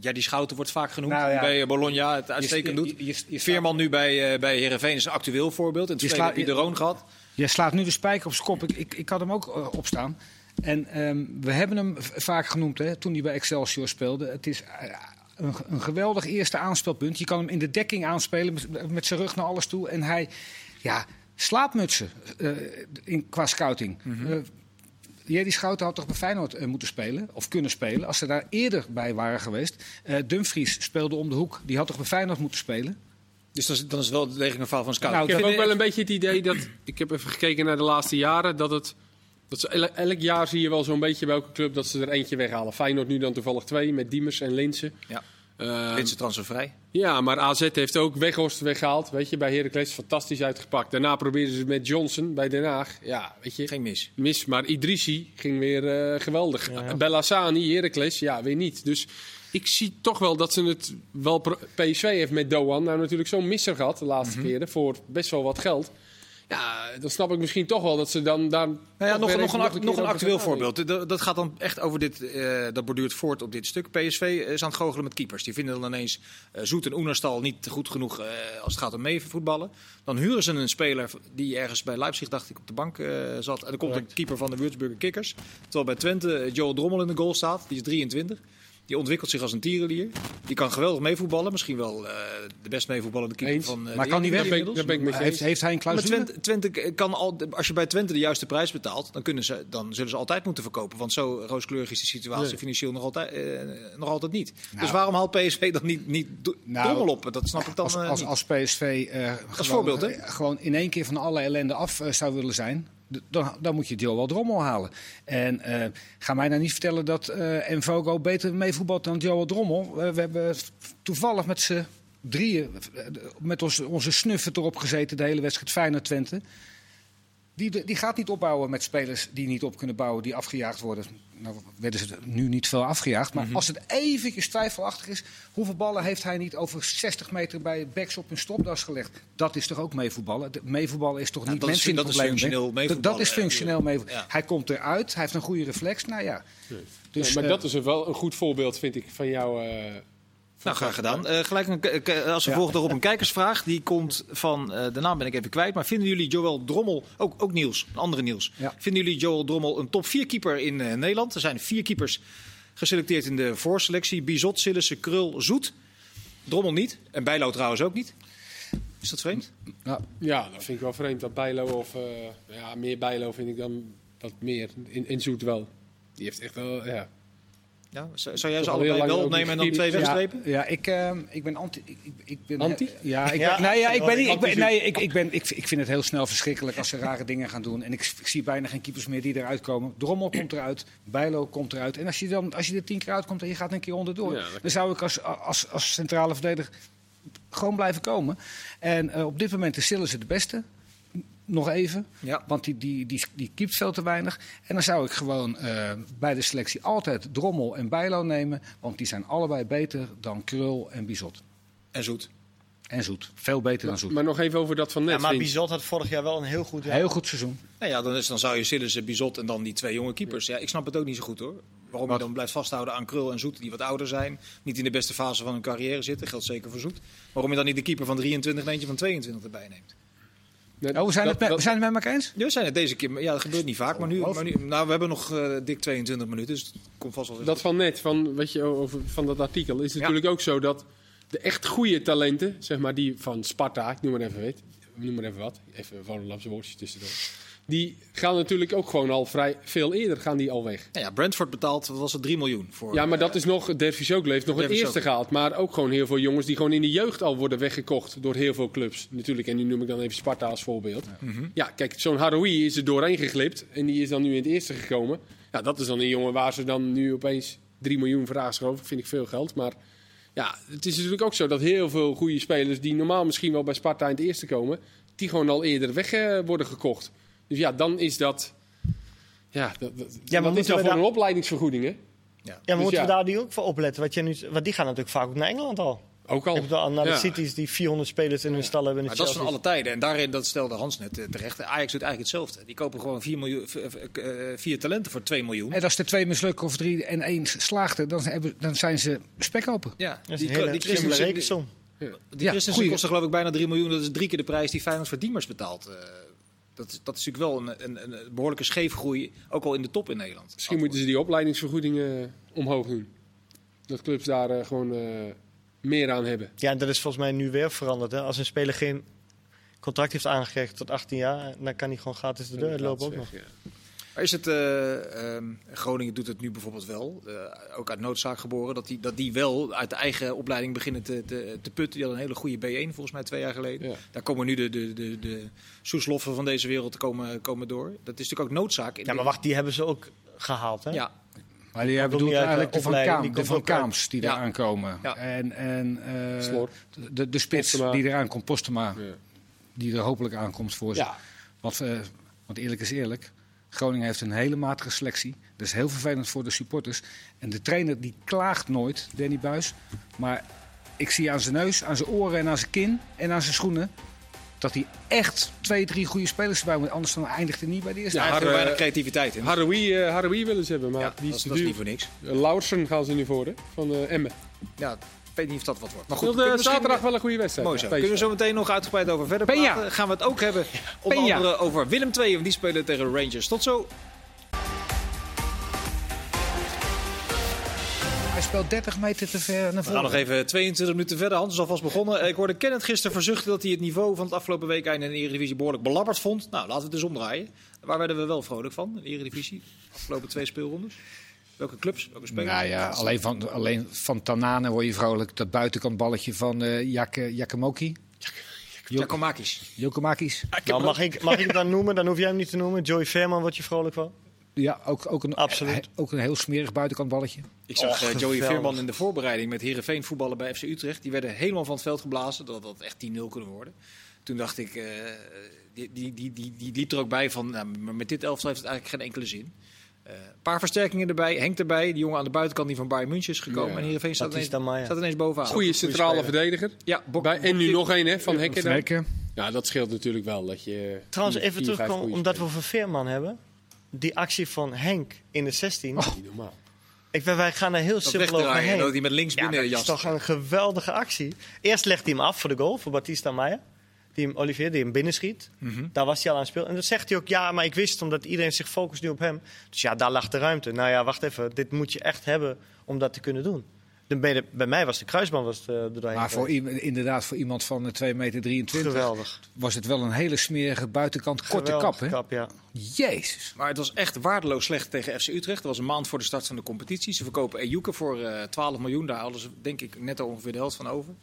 Speaker 1: ja, die Schouten wordt vaak genoemd.
Speaker 3: Nou ja.
Speaker 1: Bij Bologna het uitstekend doet.
Speaker 3: Je- je- je- je-
Speaker 1: Veerman nu bij, eh, bij Herenveen is een actueel voorbeeld. In het
Speaker 3: Je
Speaker 1: verleden heb je de Roon gehad.
Speaker 3: Je slaat nu de spijker op zijn kop. Ik, ik, ik had hem ook eh, opstaan. En ehm, we hebben hem vaak genoemd hè, toen hij bij Excelsior speelde. Het is eh, een, een geweldig eerste aanspelpunt. Je kan hem in de dekking aanspelen met, met zijn rug naar alles toe. En hij, ja, slaapmutsen eh, in, qua scouting. Eh, Jerry Schouten had toch bij Feyenoord moeten spelen, of kunnen spelen, als ze daar eerder bij waren geweest. Dumfries speelde om de hoek, die had toch bij Feyenoord moeten spelen.
Speaker 1: Dus dan is, dan is het wel degelijk een verhaal van scout.
Speaker 3: Nou,
Speaker 2: Ik heb ook wel een beetje het idee dat. Ik heb even gekeken naar de laatste jaren. Dat het. Dat ze, elk jaar zie je wel zo'n beetje welke club dat ze er eentje weghalen. Feyenoord nu dan toevallig twee met Diemers en Linsen.
Speaker 1: Ja.
Speaker 2: Eh,
Speaker 1: Linse transfervrij.
Speaker 2: ja, maar AZ heeft ook Weghorst weggehaald. Weet je, bij Heracles fantastisch uitgepakt. Daarna probeerden ze het met Johnson bij Den Haag. Ja, weet je.
Speaker 1: Geen mis.
Speaker 2: Mis, maar Idrissi ging weer eh, geweldig.
Speaker 4: Ja, ja.
Speaker 2: Bellassani, Heracles, ja, weer niet. Dus ik zie toch wel dat ze het wel... PSV heeft met Doan nou natuurlijk zo'n misser gehad de laatste
Speaker 1: Mhm.
Speaker 2: keren voor best wel wat geld. Ja, dan snap ik misschien toch wel dat ze dan daar...
Speaker 1: Nou ja, nog, nog, een, nog een actueel voorbeeld. Dat, dat gaat dan echt over dit. eh, dat borduurt voort op dit stuk. PSV is aan het goochelen met keepers. Die vinden dan ineens eh, Zoet en Oenerstal niet goed genoeg eh, als het gaat om mee voetballen. Dan huren ze een speler die ergens bij Leipzig, dacht ik, op de bank zat. En dan komt een keeper van de Würzburger Kickers. Terwijl bij Twente Joel Drommel in de goal staat. Die is 23. Die ontwikkelt zich als een tierenlier. Die kan geweldig meevoetballen. Misschien wel eh, de best meevoetballende keeper
Speaker 2: Eens.
Speaker 1: van. eh,
Speaker 3: Maar
Speaker 1: de
Speaker 3: kan
Speaker 1: Eredivisie
Speaker 3: weg?
Speaker 2: Daar ben ik-
Speaker 1: inmiddels.
Speaker 2: daar ben ik met je
Speaker 3: Heeft, heeft hij een
Speaker 1: Maar
Speaker 3: clausule?
Speaker 1: Twente, Twente kan al, als je bij Twente de juiste prijs betaalt, dan, kunnen ze, dan zullen ze altijd moeten verkopen. Want zo rooskleurig is de situatie
Speaker 2: Nee.
Speaker 1: financieel nog altijd, eh, nog altijd niet.
Speaker 3: Nou.
Speaker 1: dus waarom haalt PSV dan niet, niet
Speaker 3: Nou,
Speaker 1: op? Dat snap ik dan
Speaker 3: Als, als, PSV gewoon,
Speaker 1: voorbeeld, hè?
Speaker 3: gewoon in één keer van alle ellende af zou willen zijn, dan, moet je Joel Drommel halen. En eh, ga mij nou niet vertellen dat eh Envogo beter meevoetbalt dan Joel Drommel. We hebben toevallig met z'n drieën, eh, met onze snuffert erop gezeten de hele wedstrijd Feyenoord-Twente. Die, die gaat niet opbouwen met spelers die niet op kunnen bouwen, die afgejaagd worden. Nou werden ze nu niet veel afgejaagd. Maar als het eventjes twijfelachtig is, hoeveel ballen heeft hij niet over 60 meter bij backs op een stopdas gelegd? Dat is toch ook meevoetballen? Meevoetballen is toch niet
Speaker 1: dat is-
Speaker 3: mensen in het probleem? Dat- Dat is functioneel meevoetballen.
Speaker 1: Ja.
Speaker 3: Hij komt eruit, hij heeft een goede reflex. Nou ja. Dus,
Speaker 2: Ja, maar
Speaker 3: eh,
Speaker 2: dat is wel een goed voorbeeld, vind ik, van jou. eh,
Speaker 1: Nou, graag gedaan. Eh, gelijk een, als we
Speaker 3: Ja.
Speaker 1: volgen erop een kijkersvraag. Die komt van, eh, de naam ben ik even kwijt. Maar vinden jullie Joel Drommel, ook, ook Niels, een andere Niels.
Speaker 3: Ja.
Speaker 1: Vinden jullie Joel Drommel een top 4 keeper in eh, Nederland? Er zijn vier keepers geselecteerd in de voorselectie. Bizot, Sillissen, Krul, Zoet. Drommel niet. En Bijlo trouwens ook niet. Is dat vreemd?
Speaker 3: nou,
Speaker 2: Ja, dat vind ik wel vreemd. Dat Bijlo of... eh, ja, meer Bijlo vind ik dan wat meer. In, in Zoet wel. Die heeft echt wel... Ja.
Speaker 1: Ja, zou zou jij ze allebei wel opnemen en dan twee wegstrepen?
Speaker 3: Ja, ik, ehm, ik ben anti. Ik, ik- ben,
Speaker 2: Anti?
Speaker 3: Ja, ik,
Speaker 4: Ja,
Speaker 3: ben, nee, ja, ik, ben, niet- ik, ben, nee, ik, ik, ben, ik, ik vind het heel snel verschrikkelijk als ze rare dingen gaan doen. En ik, ik zie bijna geen keepers meer die eruit komen. Drommel komt eruit, Bijlo komt eruit. En als je, dan, als je er tien keer uitkomt en je gaat een keer onderdoor...
Speaker 2: Ja,
Speaker 3: dan zou ik als, als, als centrale verdediger gewoon blijven komen. En eh, op dit moment is Sillissen de beste. Nog even.
Speaker 1: Ja.
Speaker 3: Want die, die, die, die keept veel te weinig. En dan zou ik gewoon eh, bij de selectie altijd Drommel en Bijlo nemen. Want die zijn allebei beter dan Krul en Bizot.
Speaker 1: En Zoet.
Speaker 3: En Zoet. Veel beter dan Zoet.
Speaker 2: Maar nog even over dat van net.
Speaker 4: Ja, maar. Bizot had vorig jaar wel een heel goed jaar.
Speaker 3: Heel goed seizoen.
Speaker 1: Nou ja, dan, is, dan zou je Sillissen, Bizot en dan die twee jonge keepers. Ja, ik snap het ook niet zo goed hoor. Waarom
Speaker 3: Wat?
Speaker 1: je dan blijft vasthouden aan Krul en Zoet, die wat ouder zijn. Niet in de beste fase van hun carrière zitten. Geldt zeker voor Zoet. Waarom je dan niet de keeper van 23 en eentje van 22 erbij neemt.
Speaker 2: Net-
Speaker 3: Oh, we zijn,
Speaker 2: dat-
Speaker 3: het met,
Speaker 2: dat-
Speaker 3: we zijn het met elkaar eens?
Speaker 1: Ja, we zijn het deze keer. Ja, dat gebeurt niet vaak. Maar nu, maar nu nou, we hebben nog eh, dik 22 minuten. Dus het komt vast wel
Speaker 2: Dat van net, van, weet je, over, van dat artikel, is natuurlijk ook zo dat de echt goede talenten, zeg maar die van Sparta, ik noem maar even, weet, noem maar even wat, even Volendamse woordjes tussendoor. Die gaan natuurlijk ook gewoon al vrij veel eerder gaan die al weg.
Speaker 1: Nou ja, Brentford betaalt, wat was het, 3 miljoen voor.
Speaker 2: Ja, maar
Speaker 1: eh,
Speaker 2: dat is nog, Dervis ook heeft nog het eerste
Speaker 1: ook.
Speaker 2: gehaald. Maar ook gewoon heel veel jongens die gewoon in de jeugd al worden weggekocht door heel veel clubs. Natuurlijk, en nu noem ik dan even Sparta als voorbeeld. Ja, kijk, zo'n Haroui is er doorheen geglipt en die is dan nu in het eerste gekomen. Ja, dat is dan een jongen waar ze dan nu opeens 3 miljoen vragen schoven. Vind ik veel geld, maar... Ja, het is natuurlijk ook zo dat heel veel goede spelers die normaal misschien wel bij Sparta in het eerste komen, die gewoon al eerder weg eh, worden gekocht. Dus ja, dan is dat. Ja, dat, dat,
Speaker 4: Ja, maar
Speaker 2: dat is
Speaker 4: moeten
Speaker 2: dan
Speaker 4: we
Speaker 2: voor
Speaker 4: daar-
Speaker 2: een opleidingsvergoeding, hè?
Speaker 4: Ja, maar
Speaker 2: Dus
Speaker 4: moeten
Speaker 2: ja.
Speaker 4: we daar nu ook voor opletten? Wat nu, want die gaan natuurlijk vaak ook naar Engeland al.
Speaker 2: Ook al.
Speaker 4: Naar de
Speaker 2: Ja.
Speaker 4: cities die 400 spelers in hun stal hebben. in
Speaker 1: Maar dat is van alle tijden. En daarin, dat stelde Hans net eh, terecht, Ajax doet eigenlijk hetzelfde. Die kopen gewoon vier, miljoen, v- v- eh, vier talenten voor 2 miljoen.
Speaker 3: En als er twee mislukken of drie en één slaagden, dan, hebben, dan zijn ze spekkopen.
Speaker 1: Ja,
Speaker 4: Dat is
Speaker 1: die,
Speaker 4: een hele
Speaker 1: die die,
Speaker 4: rekensom.
Speaker 1: die
Speaker 3: Ja,
Speaker 1: Christensen
Speaker 3: goeie.
Speaker 1: kostte geloof ik bijna 3 miljoen. Dat is drie keer de prijs die Feyenoord voor Diemers betaalt. Eh, dat, is, dat is natuurlijk wel een, een, een behoorlijke scheefgroei, ook al in de top in Nederland.
Speaker 2: Misschien moeten ze die opleidingsvergoedingen eh, omhoog doen. Dat clubs daar eh, gewoon eh, meer aan hebben.
Speaker 4: Ja, en dat is volgens mij nu weer veranderd. Hè? Als een speler geen contract heeft aangekregen tot 18 jaar, dan kan hij gewoon gratis de deur uitlopen ook nog.
Speaker 2: Ja.
Speaker 1: Maar is het, eh, ehm, Groningen doet het nu bijvoorbeeld wel, eh, ook uit noodzaak geboren, dat die, dat die wel uit de eigen opleiding beginnen te, te, te putten. Die hadden een hele goede B1 volgens mij twee jaar geleden.
Speaker 2: Ja.
Speaker 1: Daar komen nu de, de, de, de soesloffen van deze wereld komen, komen door. Dat is natuurlijk ook noodzaak. in
Speaker 4: Ja, maar wacht, die hebben ze ook gehaald. Hè?
Speaker 1: Ja,
Speaker 3: Maar die bedoelt
Speaker 4: de
Speaker 3: eigenlijk de Van, Kaam, de Kaams die
Speaker 1: Ja.
Speaker 3: eraan komen.
Speaker 1: Ja.
Speaker 3: En, en eh, de, de spits
Speaker 2: Postema.
Speaker 3: die eraan komt, Postema,
Speaker 2: Ja.
Speaker 3: die er hopelijk aankomt voor ze.
Speaker 2: Ja.
Speaker 3: Want, eh, want eerlijk is eerlijk, Groningen heeft een hele matige selectie. Dat is heel vervelend voor de supporters. En de trainer die klaagt nooit, Danny Buis. Maar ik zie aan zijn neus, aan zijn oren en aan zijn kin en aan zijn schoenen... dat hij echt twee, drie goede spelers erbij moet. Anders dan eindigt hij niet bij de eerste.
Speaker 2: Ja,
Speaker 1: ja, er
Speaker 2: Har-
Speaker 1: weinig
Speaker 2: eh,
Speaker 1: creativiteit in.
Speaker 2: Haroui, eh, Haroui willen ze hebben, maar
Speaker 1: ja,
Speaker 2: die is
Speaker 1: dat, dat is niet voor niks.
Speaker 2: Eh, Lauwersen gaan ze nu voor, hè? Van eh Emmen.
Speaker 1: Ja, weet niet of dat wat wordt. Maar
Speaker 2: Goed,
Speaker 1: misschien-
Speaker 2: zaterdag wel een goede wedstrijd.
Speaker 1: Mooi zo.
Speaker 2: Ja,
Speaker 1: Kunnen we zo meteen nog uitgebreid over verder
Speaker 3: Peña.
Speaker 1: praten? Gaan we het ook hebben onder andere over Willem II. Want die spelen tegen Rangers. Tot zo.
Speaker 3: Hij speelt 30 meter te ver naar
Speaker 1: We gaan
Speaker 3: voren.
Speaker 1: nog even 22 minuten verder. Hans is alvast begonnen. Ik hoorde Kenneth gisteren verzuchten dat hij het niveau van het afgelopen week in de Eredivisie behoorlijk belabberd vond. Nou, laten we het eens omdraaien. Waar werden we wel vrolijk van in de Eredivisie? Afgelopen twee speelrondes. Welke clubs? Welke spelers?
Speaker 3: Nou ja, alleen van, alleen van Tanane word je vrolijk. Dat buitenkant balletje van eh Jak Jakemoki.
Speaker 4: Nou, mag, ik, mag ik het dan noemen? Dan hoef jij hem niet te noemen. Joey Veerman word je vrolijk van.
Speaker 3: Ja, ook, ook, een,
Speaker 4: Absoluut.
Speaker 3: he- ook een heel smerig buitenkant balletje.
Speaker 1: Ik zag
Speaker 4: Och,
Speaker 1: eh, Joey. Veerman in de voorbereiding met Herenveen voetballen bij FC Utrecht. Die werden helemaal van het veld geblazen. Dat dat echt 10-0 kunnen worden. Toen dacht ik, eh, die, die, die, die, die liep er ook bij van, nou, maar met dit elftal heeft het eigenlijk geen enkele zin. Eh, Een paar versterkingen erbij. Henk erbij. Die jongen aan de buitenkant die van Bayern München is gekomen.
Speaker 2: Ja.
Speaker 1: En Herenveen staat ineens,
Speaker 4: Maya.
Speaker 1: staat ineens bovenaan.
Speaker 2: Goede centrale verdediger.
Speaker 1: Ja, Bok,
Speaker 2: Bij, en nu nog één, hè? Van Hekken. Ja, dat scheelt natuurlijk wel. Dat je
Speaker 4: Trouwens,
Speaker 2: vier-
Speaker 4: even terugkomen, omdat we over Veerman hebben. Die actie van Henk in de 16.
Speaker 2: Niet normaal.
Speaker 4: Ik, wij, wij gaan er heel
Speaker 1: dat
Speaker 4: simpel over heen.
Speaker 1: Dat hij met links
Speaker 4: Ja,
Speaker 1: binnen
Speaker 4: dat is toch een geweldige actie. Eerst legt hij hem af voor de goal, voor Batista Maya. Die hem, Olivier, die hem binnenschiet.
Speaker 1: Mhm.
Speaker 4: Daar was hij al aan het spelen. En dan zegt hij ook, ja, maar ik wist omdat iedereen zich focust nu op hem. Dus ja, daar lag de ruimte. Nou ja, wacht even. Dit moet je echt hebben om dat te kunnen doen. Je- bij mij was de kruisband was het, eh, doorheen
Speaker 3: Maar voor, inderdaad, voor iemand van eh, 2 meter 23
Speaker 4: Geweldig.
Speaker 3: was het wel een hele smerige buitenkant korte kap. Hè?
Speaker 4: kap, ja.
Speaker 3: Jezus.
Speaker 1: Maar het was echt waardeloos slecht tegen FC Utrecht. Dat was een maand voor de start van de competitie. Ze verkopen Ejuke voor eh 12 miljoen. Daar hadden ze denk ik net ongeveer de helft van over.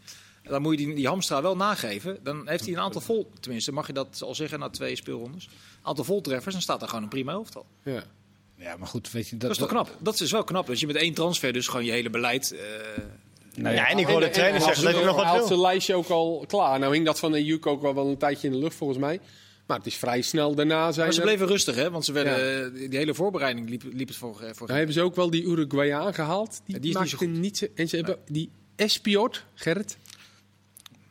Speaker 1: Dan moet je die, die Hamstra wel nageven. Dan heeft hij een aantal vol, tenminste mag je dat al zeggen na twee speelrondes. Een aantal voltreffers. Dan staat er gewoon een prima elftal.
Speaker 2: Ja.
Speaker 3: Ja, maar goed, weet je...
Speaker 1: Dat is toch knap? Dat is wel knap. Dat je met één transfer dus gewoon je hele beleid... eh,
Speaker 3: Nee,
Speaker 4: Ja, en ik hoorde de trainer zeggen dat hij nog
Speaker 2: had
Speaker 4: wat
Speaker 2: zijn lijstje ook al klaar. Nou hing dat van de Juk ook al wel een tijdje in de lucht volgens mij. Maar het is vrij snel daarna zijn
Speaker 1: maar ze
Speaker 2: er-
Speaker 1: bleven rustig, hè? Want ze werden, eh, die hele voorbereiding liep, liep het voor... eh, voor
Speaker 2: hebben ze ook wel die Uruguayaan gehaald. Die,
Speaker 1: Ja, die is niet zo goed.
Speaker 2: niet En ze hebben die Espiot, Gerrit.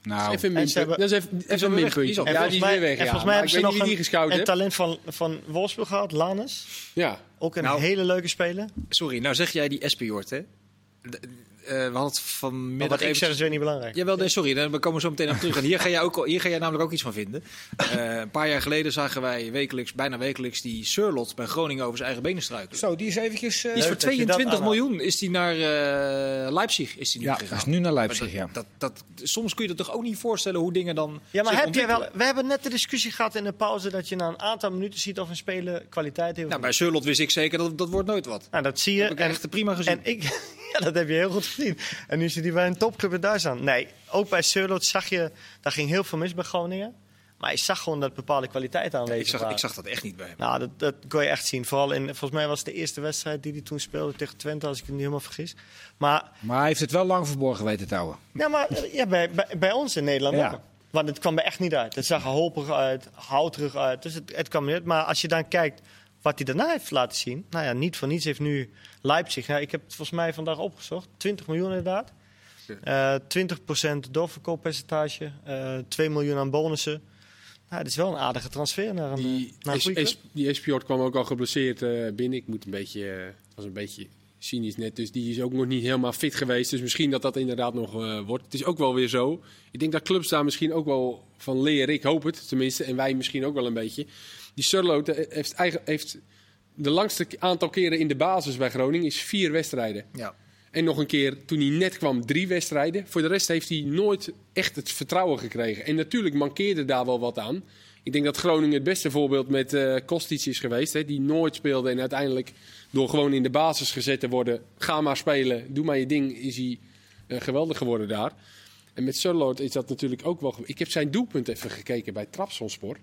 Speaker 3: Nou,
Speaker 2: even een minpunt.
Speaker 4: hebben-
Speaker 2: Dat is even, even een minpuntje. Ja,
Speaker 4: volgens
Speaker 2: die is
Speaker 4: mij,
Speaker 2: weer weg.
Speaker 4: en
Speaker 2: ja.
Speaker 4: volgens mij hebben ze nog
Speaker 2: wie die
Speaker 4: een,
Speaker 2: gescout
Speaker 4: een talent van, van Wolfsburg gehad, Lanus.
Speaker 2: Ja.
Speaker 4: Ook een
Speaker 1: Nou.
Speaker 4: hele leuke speler.
Speaker 1: Sorry, nou zeg jij die Espiort, hè? D- we hadden het
Speaker 4: Maar
Speaker 1: vanmiddag
Speaker 4: wat ik zeg is weer niet belangrijk.
Speaker 1: Jawel, nee, sorry, daar- we komen zo meteen op terug. En hier ga jij, ook, hier ga jij namelijk ook iets van vinden. Eh, een paar jaar geleden zagen wij wekelijks, bijna wekelijks, die Surlot bij Groningen over zijn eigen benen struikelen.
Speaker 3: Zo, die is eventjes... eh,
Speaker 1: Die is voor
Speaker 4: Leuk dat je dat
Speaker 1: 22
Speaker 4: aanhaalt.
Speaker 1: miljoen is die naar eh, Leipzig is die nu
Speaker 3: ja,
Speaker 1: gegaan.
Speaker 3: dat is nu naar Leipzig, ja.
Speaker 1: dat, dat, soms kun je dat toch ook niet voorstellen hoe dingen dan
Speaker 4: Ja, maar
Speaker 1: zich
Speaker 4: heb jij wel, we hebben net de discussie gehad in de pauze dat je na een aantal minuten ziet of een speler kwaliteit heeft.
Speaker 1: Nou, bij Surlot wist ik zeker dat dat wordt nooit wat.
Speaker 4: Nou, dat zie je.
Speaker 1: Dat heb ik echt prima gezien.
Speaker 4: En ik, ja, dat heb je heel goed gezien. En nu zit hij bij een topclub in Duitsland. Nee, ook bij Surlot zag je, daar ging heel veel mis bij Groningen. Maar je zag gewoon dat bepaalde kwaliteiten aanwezig
Speaker 1: ik, zag, ik zag dat echt niet bij hem.
Speaker 4: Nou, dat, dat kon je echt zien. Vooral in, volgens mij was het de eerste wedstrijd die hij toen speelde tegen Twente, als ik het niet helemaal vergis. Maar,
Speaker 3: Maar hij heeft het wel lang verborgen weten te houden.
Speaker 4: ja, maar eh, ja, bij, bij, bij ons in Nederland
Speaker 3: Ja.
Speaker 4: ook. Want het kwam er echt niet uit. Het zag er hoperig uit, houterig uit. Dus het, het kwam niet uit. Maar als je dan kijkt wat hij daarna heeft laten zien. Nou ja, niet voor niets heeft nu Leipzig. Nou, ik heb het volgens mij vandaag opgezocht. 20 miljoen inderdaad. Eh 20% doorverkooppercentage. eh 2 miljoen aan bonussen. Nou, het is wel een aardige transfer naar een,
Speaker 2: Die,
Speaker 4: eh, naar een
Speaker 2: S- die kwam ook al geblesseerd eh, binnen. Ik moet een beetje, eh, was een beetje cynisch net. Dus die is ook nog niet helemaal fit geweest. Dus misschien dat dat inderdaad nog eh, wordt. Het is ook wel weer zo. Ik denk dat clubs daar misschien ook wel van leren. Ik hoop het tenminste. En wij misschien ook wel een beetje. Die Surloot heeft, eigen, heeft de langste aantal keren in de basis bij Groningen is vier wedstrijden.
Speaker 1: Ja.
Speaker 2: En nog een keer toen hij net kwam, drie wedstrijden. Voor de rest heeft hij nooit echt het vertrouwen gekregen. En natuurlijk mankeerde daar wel wat aan. Ik denk dat Groningen het beste voorbeeld met eh Kostic is geweest. Hè, die nooit speelde en uiteindelijk door gewoon in de basis gezet te worden. Ga maar spelen, doe maar je ding, is hij eh, geweldig geworden daar. En met Surloot is dat natuurlijk ook wel... Ik heb zijn doelpunt even gekeken bij Trabzonspor.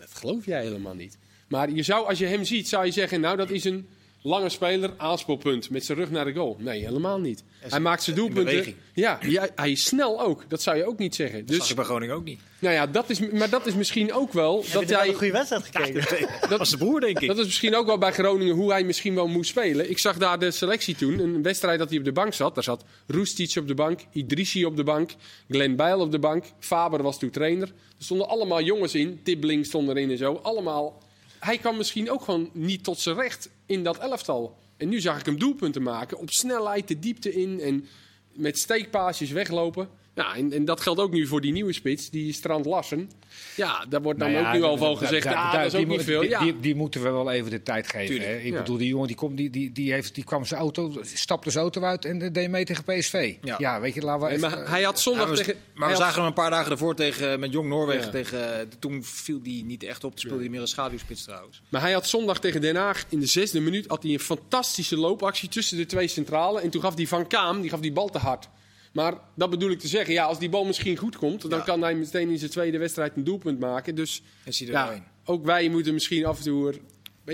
Speaker 2: Dat geloof jij helemaal niet. Maar je zou, als je hem ziet, zou je zeggen... Nou, dat is een lange speler, aanspoelpunt. Met zijn rug naar de goal. Nee, helemaal niet. Hij maakt zijn doelpunten...
Speaker 1: beweging.
Speaker 2: Ja, ja, hij is snel ook. Dat zou je ook niet zeggen.
Speaker 1: Dat zag
Speaker 2: Dus,
Speaker 1: bij Groningen ook niet.
Speaker 2: nou ja, dat is, maar dat is misschien ook wel...
Speaker 4: Heb
Speaker 2: dat jij,
Speaker 4: een goede wedstrijd gekeken?
Speaker 1: Dat was de broer, denk ik.
Speaker 2: dat is misschien ook wel bij Groningen hoe hij misschien wel moest spelen. Ik zag daar de selectie toen. Een wedstrijd dat hij op de bank zat. Daar zat Roestic op de bank, Idrissi op de bank, Glenn Bijl op de bank. Faber was toen trainer. Er stonden allemaal jongens in. Tibbling stond erin en zo. Allemaal. Hij kwam misschien ook gewoon niet tot zijn recht in dat elftal. En nu zag ik hem doelpunten maken. Op snelheid de diepte in en met steekpaasjes weglopen. Ja, en, en dat geldt ook nu voor die nieuwe spits, die Strand Lassen. Ja, daar wordt dan
Speaker 3: Nou ja,
Speaker 2: ook nu al van
Speaker 3: da-
Speaker 2: gezegd,
Speaker 3: da-
Speaker 2: ah,
Speaker 3: da-
Speaker 2: dat is
Speaker 3: die
Speaker 2: ook niet veel.
Speaker 3: Die,
Speaker 2: Ja.
Speaker 3: die, die moeten we wel even de tijd geven. Hè. Ik
Speaker 2: ja.
Speaker 3: bedoel, die jongen die, komt, die, die, die, heeft, die kwam zijn auto, stapte zijn auto uit en deed mee tegen PSV.
Speaker 1: Ja.
Speaker 3: Ja, weet je, laten we
Speaker 2: Nee,
Speaker 3: even-
Speaker 2: maar hij had zondag
Speaker 1: Ja, we-
Speaker 2: tegen...
Speaker 1: maar we
Speaker 2: had-
Speaker 1: zagen hem een paar dagen ervoor tegen, met Jong Noorwegen.
Speaker 2: Ja.
Speaker 1: Tegen, eh, toen viel die niet echt op. Toen speelde hij meer een schaduwspits trouwens.
Speaker 2: Maar hij had zondag tegen Den Haag in de zesde minuut had hij een fantastische loopactie tussen de twee centralen. En toen gaf die Van Kaam die gaf die bal te hard. Maar dat bedoel ik te zeggen, ja, als die bal misschien goed komt, dan
Speaker 1: Ja.
Speaker 2: kan hij meteen in zijn tweede wedstrijd een doelpunt maken. Dus
Speaker 1: er
Speaker 2: ja, ook wij moeten misschien af en toe er een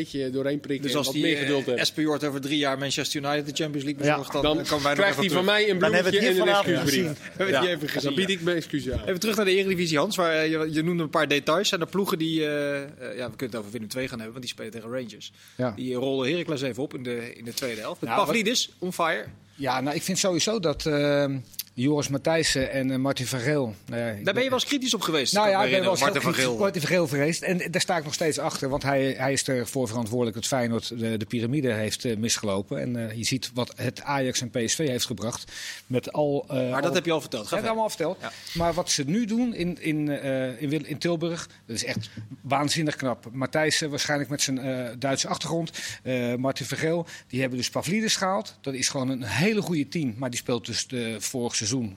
Speaker 2: beetje doorheen prikken
Speaker 1: Dus
Speaker 2: en
Speaker 1: als
Speaker 2: wat
Speaker 1: die
Speaker 2: meer geduld
Speaker 1: uh,
Speaker 2: hebben.
Speaker 1: Espejord over drie jaar Manchester United de Champions League
Speaker 4: Ja,
Speaker 1: bezorgt, dan,
Speaker 2: Dan
Speaker 1: dan komen wij nog
Speaker 2: krijgt hij van mij een
Speaker 4: Dan hebben we
Speaker 2: bloemetje
Speaker 4: het
Speaker 2: en
Speaker 4: hier
Speaker 2: een
Speaker 4: vanavond
Speaker 2: excuusbrief.
Speaker 4: gezien.
Speaker 1: We hebben die
Speaker 2: Ja,
Speaker 1: even gezien,
Speaker 2: Dan bied
Speaker 1: ja.
Speaker 2: ik mijn excuus aan.
Speaker 1: Even terug naar de Eredivisie, Hans. Waar, eh, je, je noemde een paar details. Zijn er ploegen die... eh, eh, ja, we kunnen het over Willem II gaan hebben, want die spelen tegen Rangers.
Speaker 3: Ja.
Speaker 1: Die rollen Heracles even op in de, in de tweede helft. Met
Speaker 3: Nou,
Speaker 1: Pavlidis, on fire.
Speaker 3: Ja, nou, ik vind sowieso dat eh, Joris Matthijssen en eh, Martin van Geel... Ja,
Speaker 1: Daar ben je wel eens kritisch op geweest.
Speaker 3: Nou ja, ik ben wel eens
Speaker 1: Martin van Geel.
Speaker 3: Martin van Geel geweest. En daar sta ik nog steeds achter. Want hij, hij is ervoor verantwoordelijk dat Feyenoord de, de piramide heeft eh, misgelopen. En eh, je ziet wat het Ajax en PSV heeft gebracht. Met al, eh,
Speaker 1: Maar
Speaker 3: al-
Speaker 1: dat heb je al verteld.
Speaker 3: dat heb allemaal verteld.
Speaker 1: Ja.
Speaker 3: Maar wat ze nu doen in, in, eh, in, in Tilburg, dat is echt waanzinnig knap. Matthijs eh, waarschijnlijk met zijn eh, Duitse achtergrond. eh, Martin Vergeel, die hebben dus Pavlidis gehaald. Dat is gewoon een hele goede team. Maar die speelt dus de vorig seizoen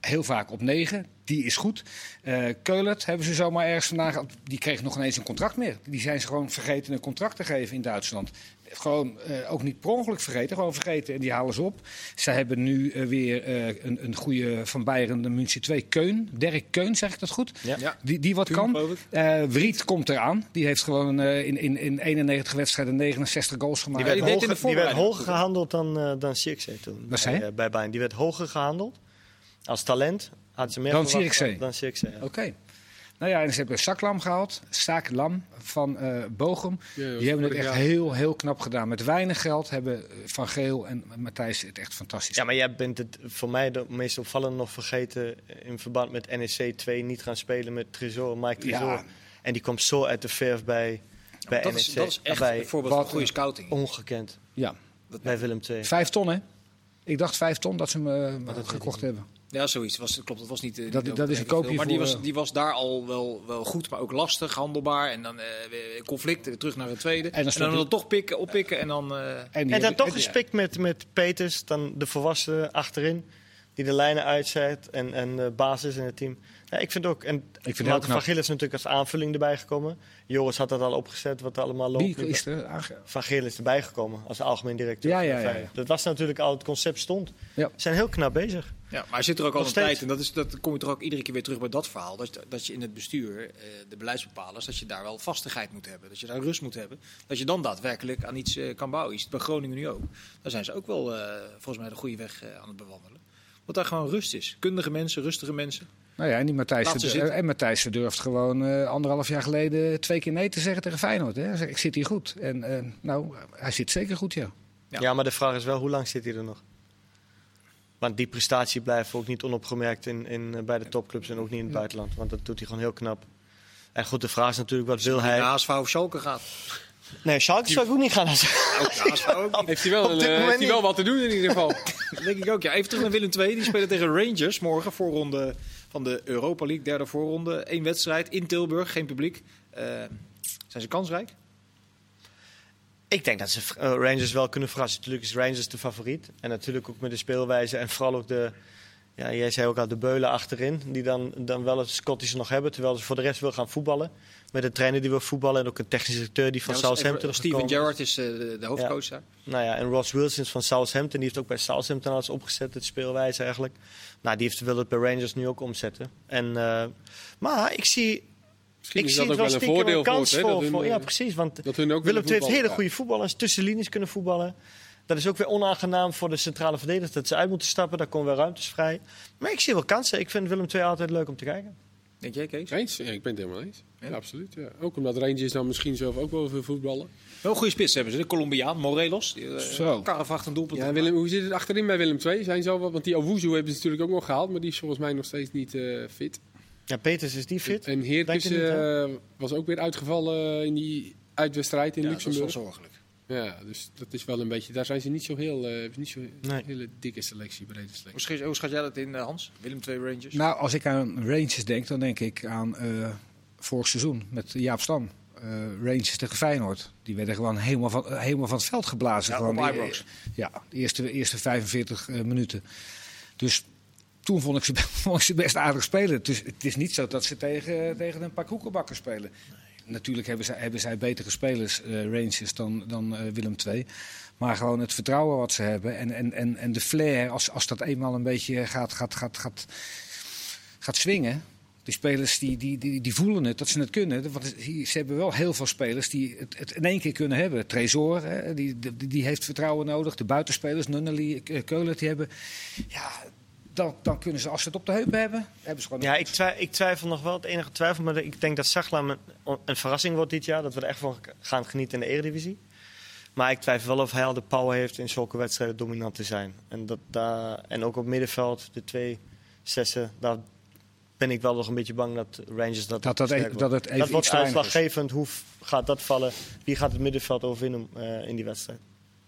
Speaker 3: heel vaak op 9. Die is goed. Eh Keulert hebben ze zomaar ergens vandaan gehad. Die kreeg nog ineens een contract meer. Die zijn ze gewoon vergeten een contract te geven in Duitsland. Gewoon eh, ook niet per ongeluk vergeten, gewoon vergeten. En die halen ze op. Zij hebben nu eh, weer eh, een, een goede van Bayern, de München 2, Keun. Dirk Keun, zeg ik dat goed?
Speaker 4: Ja.
Speaker 1: Ja.
Speaker 3: Die, die wat
Speaker 1: Kuhn,
Speaker 3: kan. Eh Wriet komt eraan. Die heeft gewoon eh, in, in, in 91 wedstrijden 69 goals gemaakt.
Speaker 1: Die werd
Speaker 4: hoger, die werd hoger gehandeld dan, eh dan Zirkzee toen.
Speaker 3: Wat zei
Speaker 4: bij, eh, bij Bayern. Die werd hoger gehandeld. Als talent had ze meer
Speaker 3: Dan Zirkzee.
Speaker 4: Dan Zirkzee, ja.
Speaker 3: Oké. Nou ja, en ze hebben Saklam gehaald. Saaklam van eh Bochum.
Speaker 2: Ja, dat was
Speaker 3: Die hebben het echt
Speaker 2: jaar.
Speaker 3: heel, heel knap gedaan. Met weinig geld hebben eh, Van Geel en Matthijs het echt fantastisch
Speaker 4: Ja, maar jij bent het voor mij de meest opvallende nog vergeten in verband met NEC 2 niet gaan spelen met Tresor, Mike Tresor.
Speaker 3: Ja.
Speaker 4: En die komt zo uit de verf bij, bij
Speaker 1: Dat
Speaker 4: NEC.
Speaker 1: is, dat is echt
Speaker 4: bij
Speaker 1: een voorbeeld van
Speaker 3: Wat-
Speaker 1: goede scouting.
Speaker 4: ongekend
Speaker 3: Ja,
Speaker 4: bij Willem II.
Speaker 3: vijf ton hè? Ik dacht vijf ton dat ze hem eh, gekocht hebben.
Speaker 1: Ja, zoiets. Was, klopt, dat was niet... eh,
Speaker 3: Dat- dat is een koopje
Speaker 1: veel. Maar die was,
Speaker 3: eh,
Speaker 1: die was daar al wel, wel goed, maar ook lastig, handelbaar. En dan eh, weer conflict, terug naar het tweede.
Speaker 3: dan
Speaker 1: En dan,
Speaker 3: hij-
Speaker 1: dan toch pikken, oppikken en dan... eh,
Speaker 4: En dan toch
Speaker 3: en-
Speaker 4: gespikt met, met Peters, dan de volwassenen achterin. Die de lijnen uitzet en, en de basis in het team. Ja, ik vind ook. En
Speaker 3: Ik vind
Speaker 4: Marten van is natuurlijk als aanvulling erbij gekomen. Joris had dat al opgezet, wat allemaal loopt.
Speaker 3: Wie is er aange-
Speaker 4: Van Geel is erbij gekomen als algemeen directeur.
Speaker 3: Ja, ja, ja.
Speaker 4: Dat was natuurlijk al het concept stond.
Speaker 3: Ja.
Speaker 4: Ze zijn heel knap bezig.
Speaker 1: Ja, maar hij zit er ook al een tijd. En dat, is, dat kom je toch ook iedere keer weer terug bij dat verhaal. Dat, je- dat je in het bestuur, eh, de beleidsbepalers, dat je daar wel vastigheid moet hebben. Dat je daar rust moet hebben. Dat je dan daadwerkelijk aan iets eh, kan bouwen. Het bij Groningen nu ook. Daar zijn ze ook wel eh, volgens mij de goede weg eh, aan het bewandelen. Want daar gewoon rust is. Kundige mensen, rustige mensen.
Speaker 3: Nou ja, en die Matthijs de- en Matthijs durft gewoon eh, anderhalf jaar geleden twee keer nee te zeggen tegen Feyenoord. Hè. Zegt, ik zit hier goed. En eh, nou, hij zit zeker goed, ja.
Speaker 1: Ja.
Speaker 4: Ja. maar de vraag is wel, hoe lang zit hij er nog? Want die prestatie blijft ook niet onopgemerkt in, in, eh, bij de topclubs en ook niet in het buitenland. Want dat doet hij gewoon heel knap. En goed, de vraag is natuurlijk, wat wil
Speaker 1: Hij naar HSV of Schalke gaat.
Speaker 4: Nee, Schalke zou ik ook niet gaan.
Speaker 1: Ook naar HSV ook niet.
Speaker 2: Heeft hij wel, een, eh, heeft hij wel wat te doen in ieder geval.
Speaker 1: Dat denk ik ook, ja. Even terug naar Willem II. Die spelen tegen Rangers morgen. Voorronde van de Europa League. Derde voorronde. Eén wedstrijd in Tilburg. Geen publiek. Eh, zijn ze kansrijk?
Speaker 4: Ik denk dat ze eh, Rangers wel kunnen verrassen. Natuurlijk is Rangers de favoriet. En natuurlijk ook met de speelwijze en vooral ook de... Ja, jij zei ook al de beulen achterin. Die dan, dan wel het Scottische nog hebben. Terwijl ze voor de rest wil gaan voetballen. Met een trainer die wil voetballen. En ook een technische directeur die van
Speaker 1: Ja,
Speaker 4: Southampton is
Speaker 1: Steven. Gerrard is eh, de, de hoofdcoach daar.
Speaker 4: Nou ja, en Ross Wilson is van Southampton. Die heeft ook bij Southampton alles opgezet. Het speelwijze eigenlijk. Nou, die heeft, wil het bij Rangers nu ook omzetten. En, eh, maar ik zie...
Speaker 2: Misschien
Speaker 4: ik
Speaker 2: is
Speaker 4: zie
Speaker 2: dat
Speaker 4: het
Speaker 2: ook
Speaker 4: wel
Speaker 2: wel een voordeel
Speaker 4: een
Speaker 2: voor
Speaker 4: kans voor,
Speaker 2: dat hun,
Speaker 4: voor- Ja,
Speaker 2: eh,
Speaker 4: precies. Want
Speaker 2: Dat hun ook
Speaker 4: Willem II heeft hele goede voetballers, tussenlinies kunnen voetballen. Dat is ook weer onaangenaam voor de centrale verdedigers dat ze uit moeten stappen. Daar komen weer ruimtes vrij. Maar ik zie wel kansen. Ik vind Willem II altijd leuk om te kijken.
Speaker 1: Denk jij, Kees?
Speaker 2: Eens? Ja, ik ben het helemaal eens.
Speaker 1: Ja?
Speaker 2: Ja, absoluut. Ja. Ook omdat Rangers dan misschien zelf ook wel veel voetballen.
Speaker 1: Wel een goede spits hebben ze. De Colombiaan, Morelos. Die,
Speaker 3: Zo.
Speaker 1: Karavacht een doelpunt.
Speaker 2: Ja, Willem, hoe zit het achterin bij Willem II? Zijn ze al wat? Want die Owuzu hebben ze natuurlijk ook nog gehaald, maar die is volgens mij nog steeds niet eh, fit.
Speaker 4: Ja, Peters is die fit.
Speaker 2: En
Speaker 4: niet, hè?
Speaker 2: eh, was ook weer uitgevallen in die uitwedstrijd in
Speaker 1: Ja, dat is wel
Speaker 2: Luxemburg.
Speaker 1: zorgelijk.
Speaker 2: Ja, dus dat is wel een beetje. Daar zijn ze niet zo heel, eh, niet zo
Speaker 4: Nee.
Speaker 2: hele dikke selectie, brede selectie.
Speaker 1: Hoe schat, hoe schat jij dat in, eh, Hans? Willem II Rangers?
Speaker 3: Nou, als ik aan Rangers denk, dan denk ik aan eh, vorig seizoen met Jaap Stam. Eh, Rangers tegen Feyenoord. Die werden gewoon helemaal van, helemaal van het veld geblazen.
Speaker 1: Ja,
Speaker 3: gewoon die-
Speaker 1: Ibrox.
Speaker 3: Ja, de eerste, eerste 45 eh, minuten. Dus toen vond ik, ze, best aardig spelen. Dus het is niet zo dat ze tegen, tegen een paar koekenbakken spelen. Natuurlijk hebben zij, hebben zij betere spelers, Rangers, dan, dan eh, Willem II. Maar gewoon het vertrouwen wat ze hebben en, en, en, en de flair, als, als dat eenmaal een beetje gaat, gaat, gaat, gaat, gaat swingen. Die spelers die, die, die, die voelen het, dat ze het kunnen. Ze hebben wel heel veel spelers die het, het in één keer kunnen hebben. Tresor, hè, die, die, die heeft vertrouwen nodig. De buitenspelers, Nunnally, eh, Keulen, die hebben... Ja, dan, dan kunnen ze, als ze het op de heupen hebben, hebben ze gewoon...
Speaker 4: Ja, ik, ik twijfel nog wel. Het enige twijfel, maar ik denk dat Zagla een, een verrassing wordt dit jaar. Dat we er echt van gaan genieten in de Eredivisie. Maar ik twijfel wel of hij al de power heeft in zulke wedstrijden dominant te zijn. En, dat, daar, en ook op middenveld, de twee zessen, daar ben ik wel nog een beetje bang dat Rangers dat
Speaker 3: dat, dat, e- dat het even
Speaker 4: dat wordt uitslaggevend. Hoe gaat dat vallen? Wie gaat het middenveld overwinnen eh, in die wedstrijd?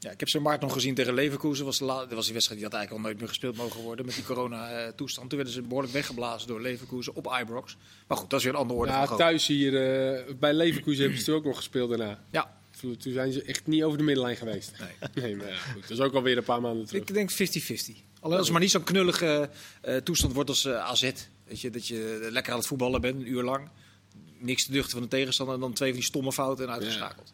Speaker 1: Ja, ik heb ze maart nog gezien tegen Leverkusen. Was dat was die wedstrijd die had eigenlijk al nooit meer gespeeld mogen worden met die corona-toestand. Toen werden ze behoorlijk weggeblazen door Leverkusen op Ibrox. Maar goed, dat is weer een andere orde
Speaker 2: Ja,
Speaker 1: van
Speaker 2: thuis hier eh, bij Leverkusen hebben ze ook nog gespeeld daarna.
Speaker 1: Ja,
Speaker 2: Toen zijn ze echt niet over de middenlijn geweest.
Speaker 1: nee.
Speaker 2: Nee, maar ja, goed. Dat is ook alweer een paar maanden terug.
Speaker 1: Ik denk 50-50. Alleen als het maar niet zo'n knullige eh, toestand wordt als eh, AZ. Weet je, dat je lekker aan het voetballen bent, een uur lang. Niks te duchten van de tegenstander en dan twee van die stomme fouten en uitgeschakeld.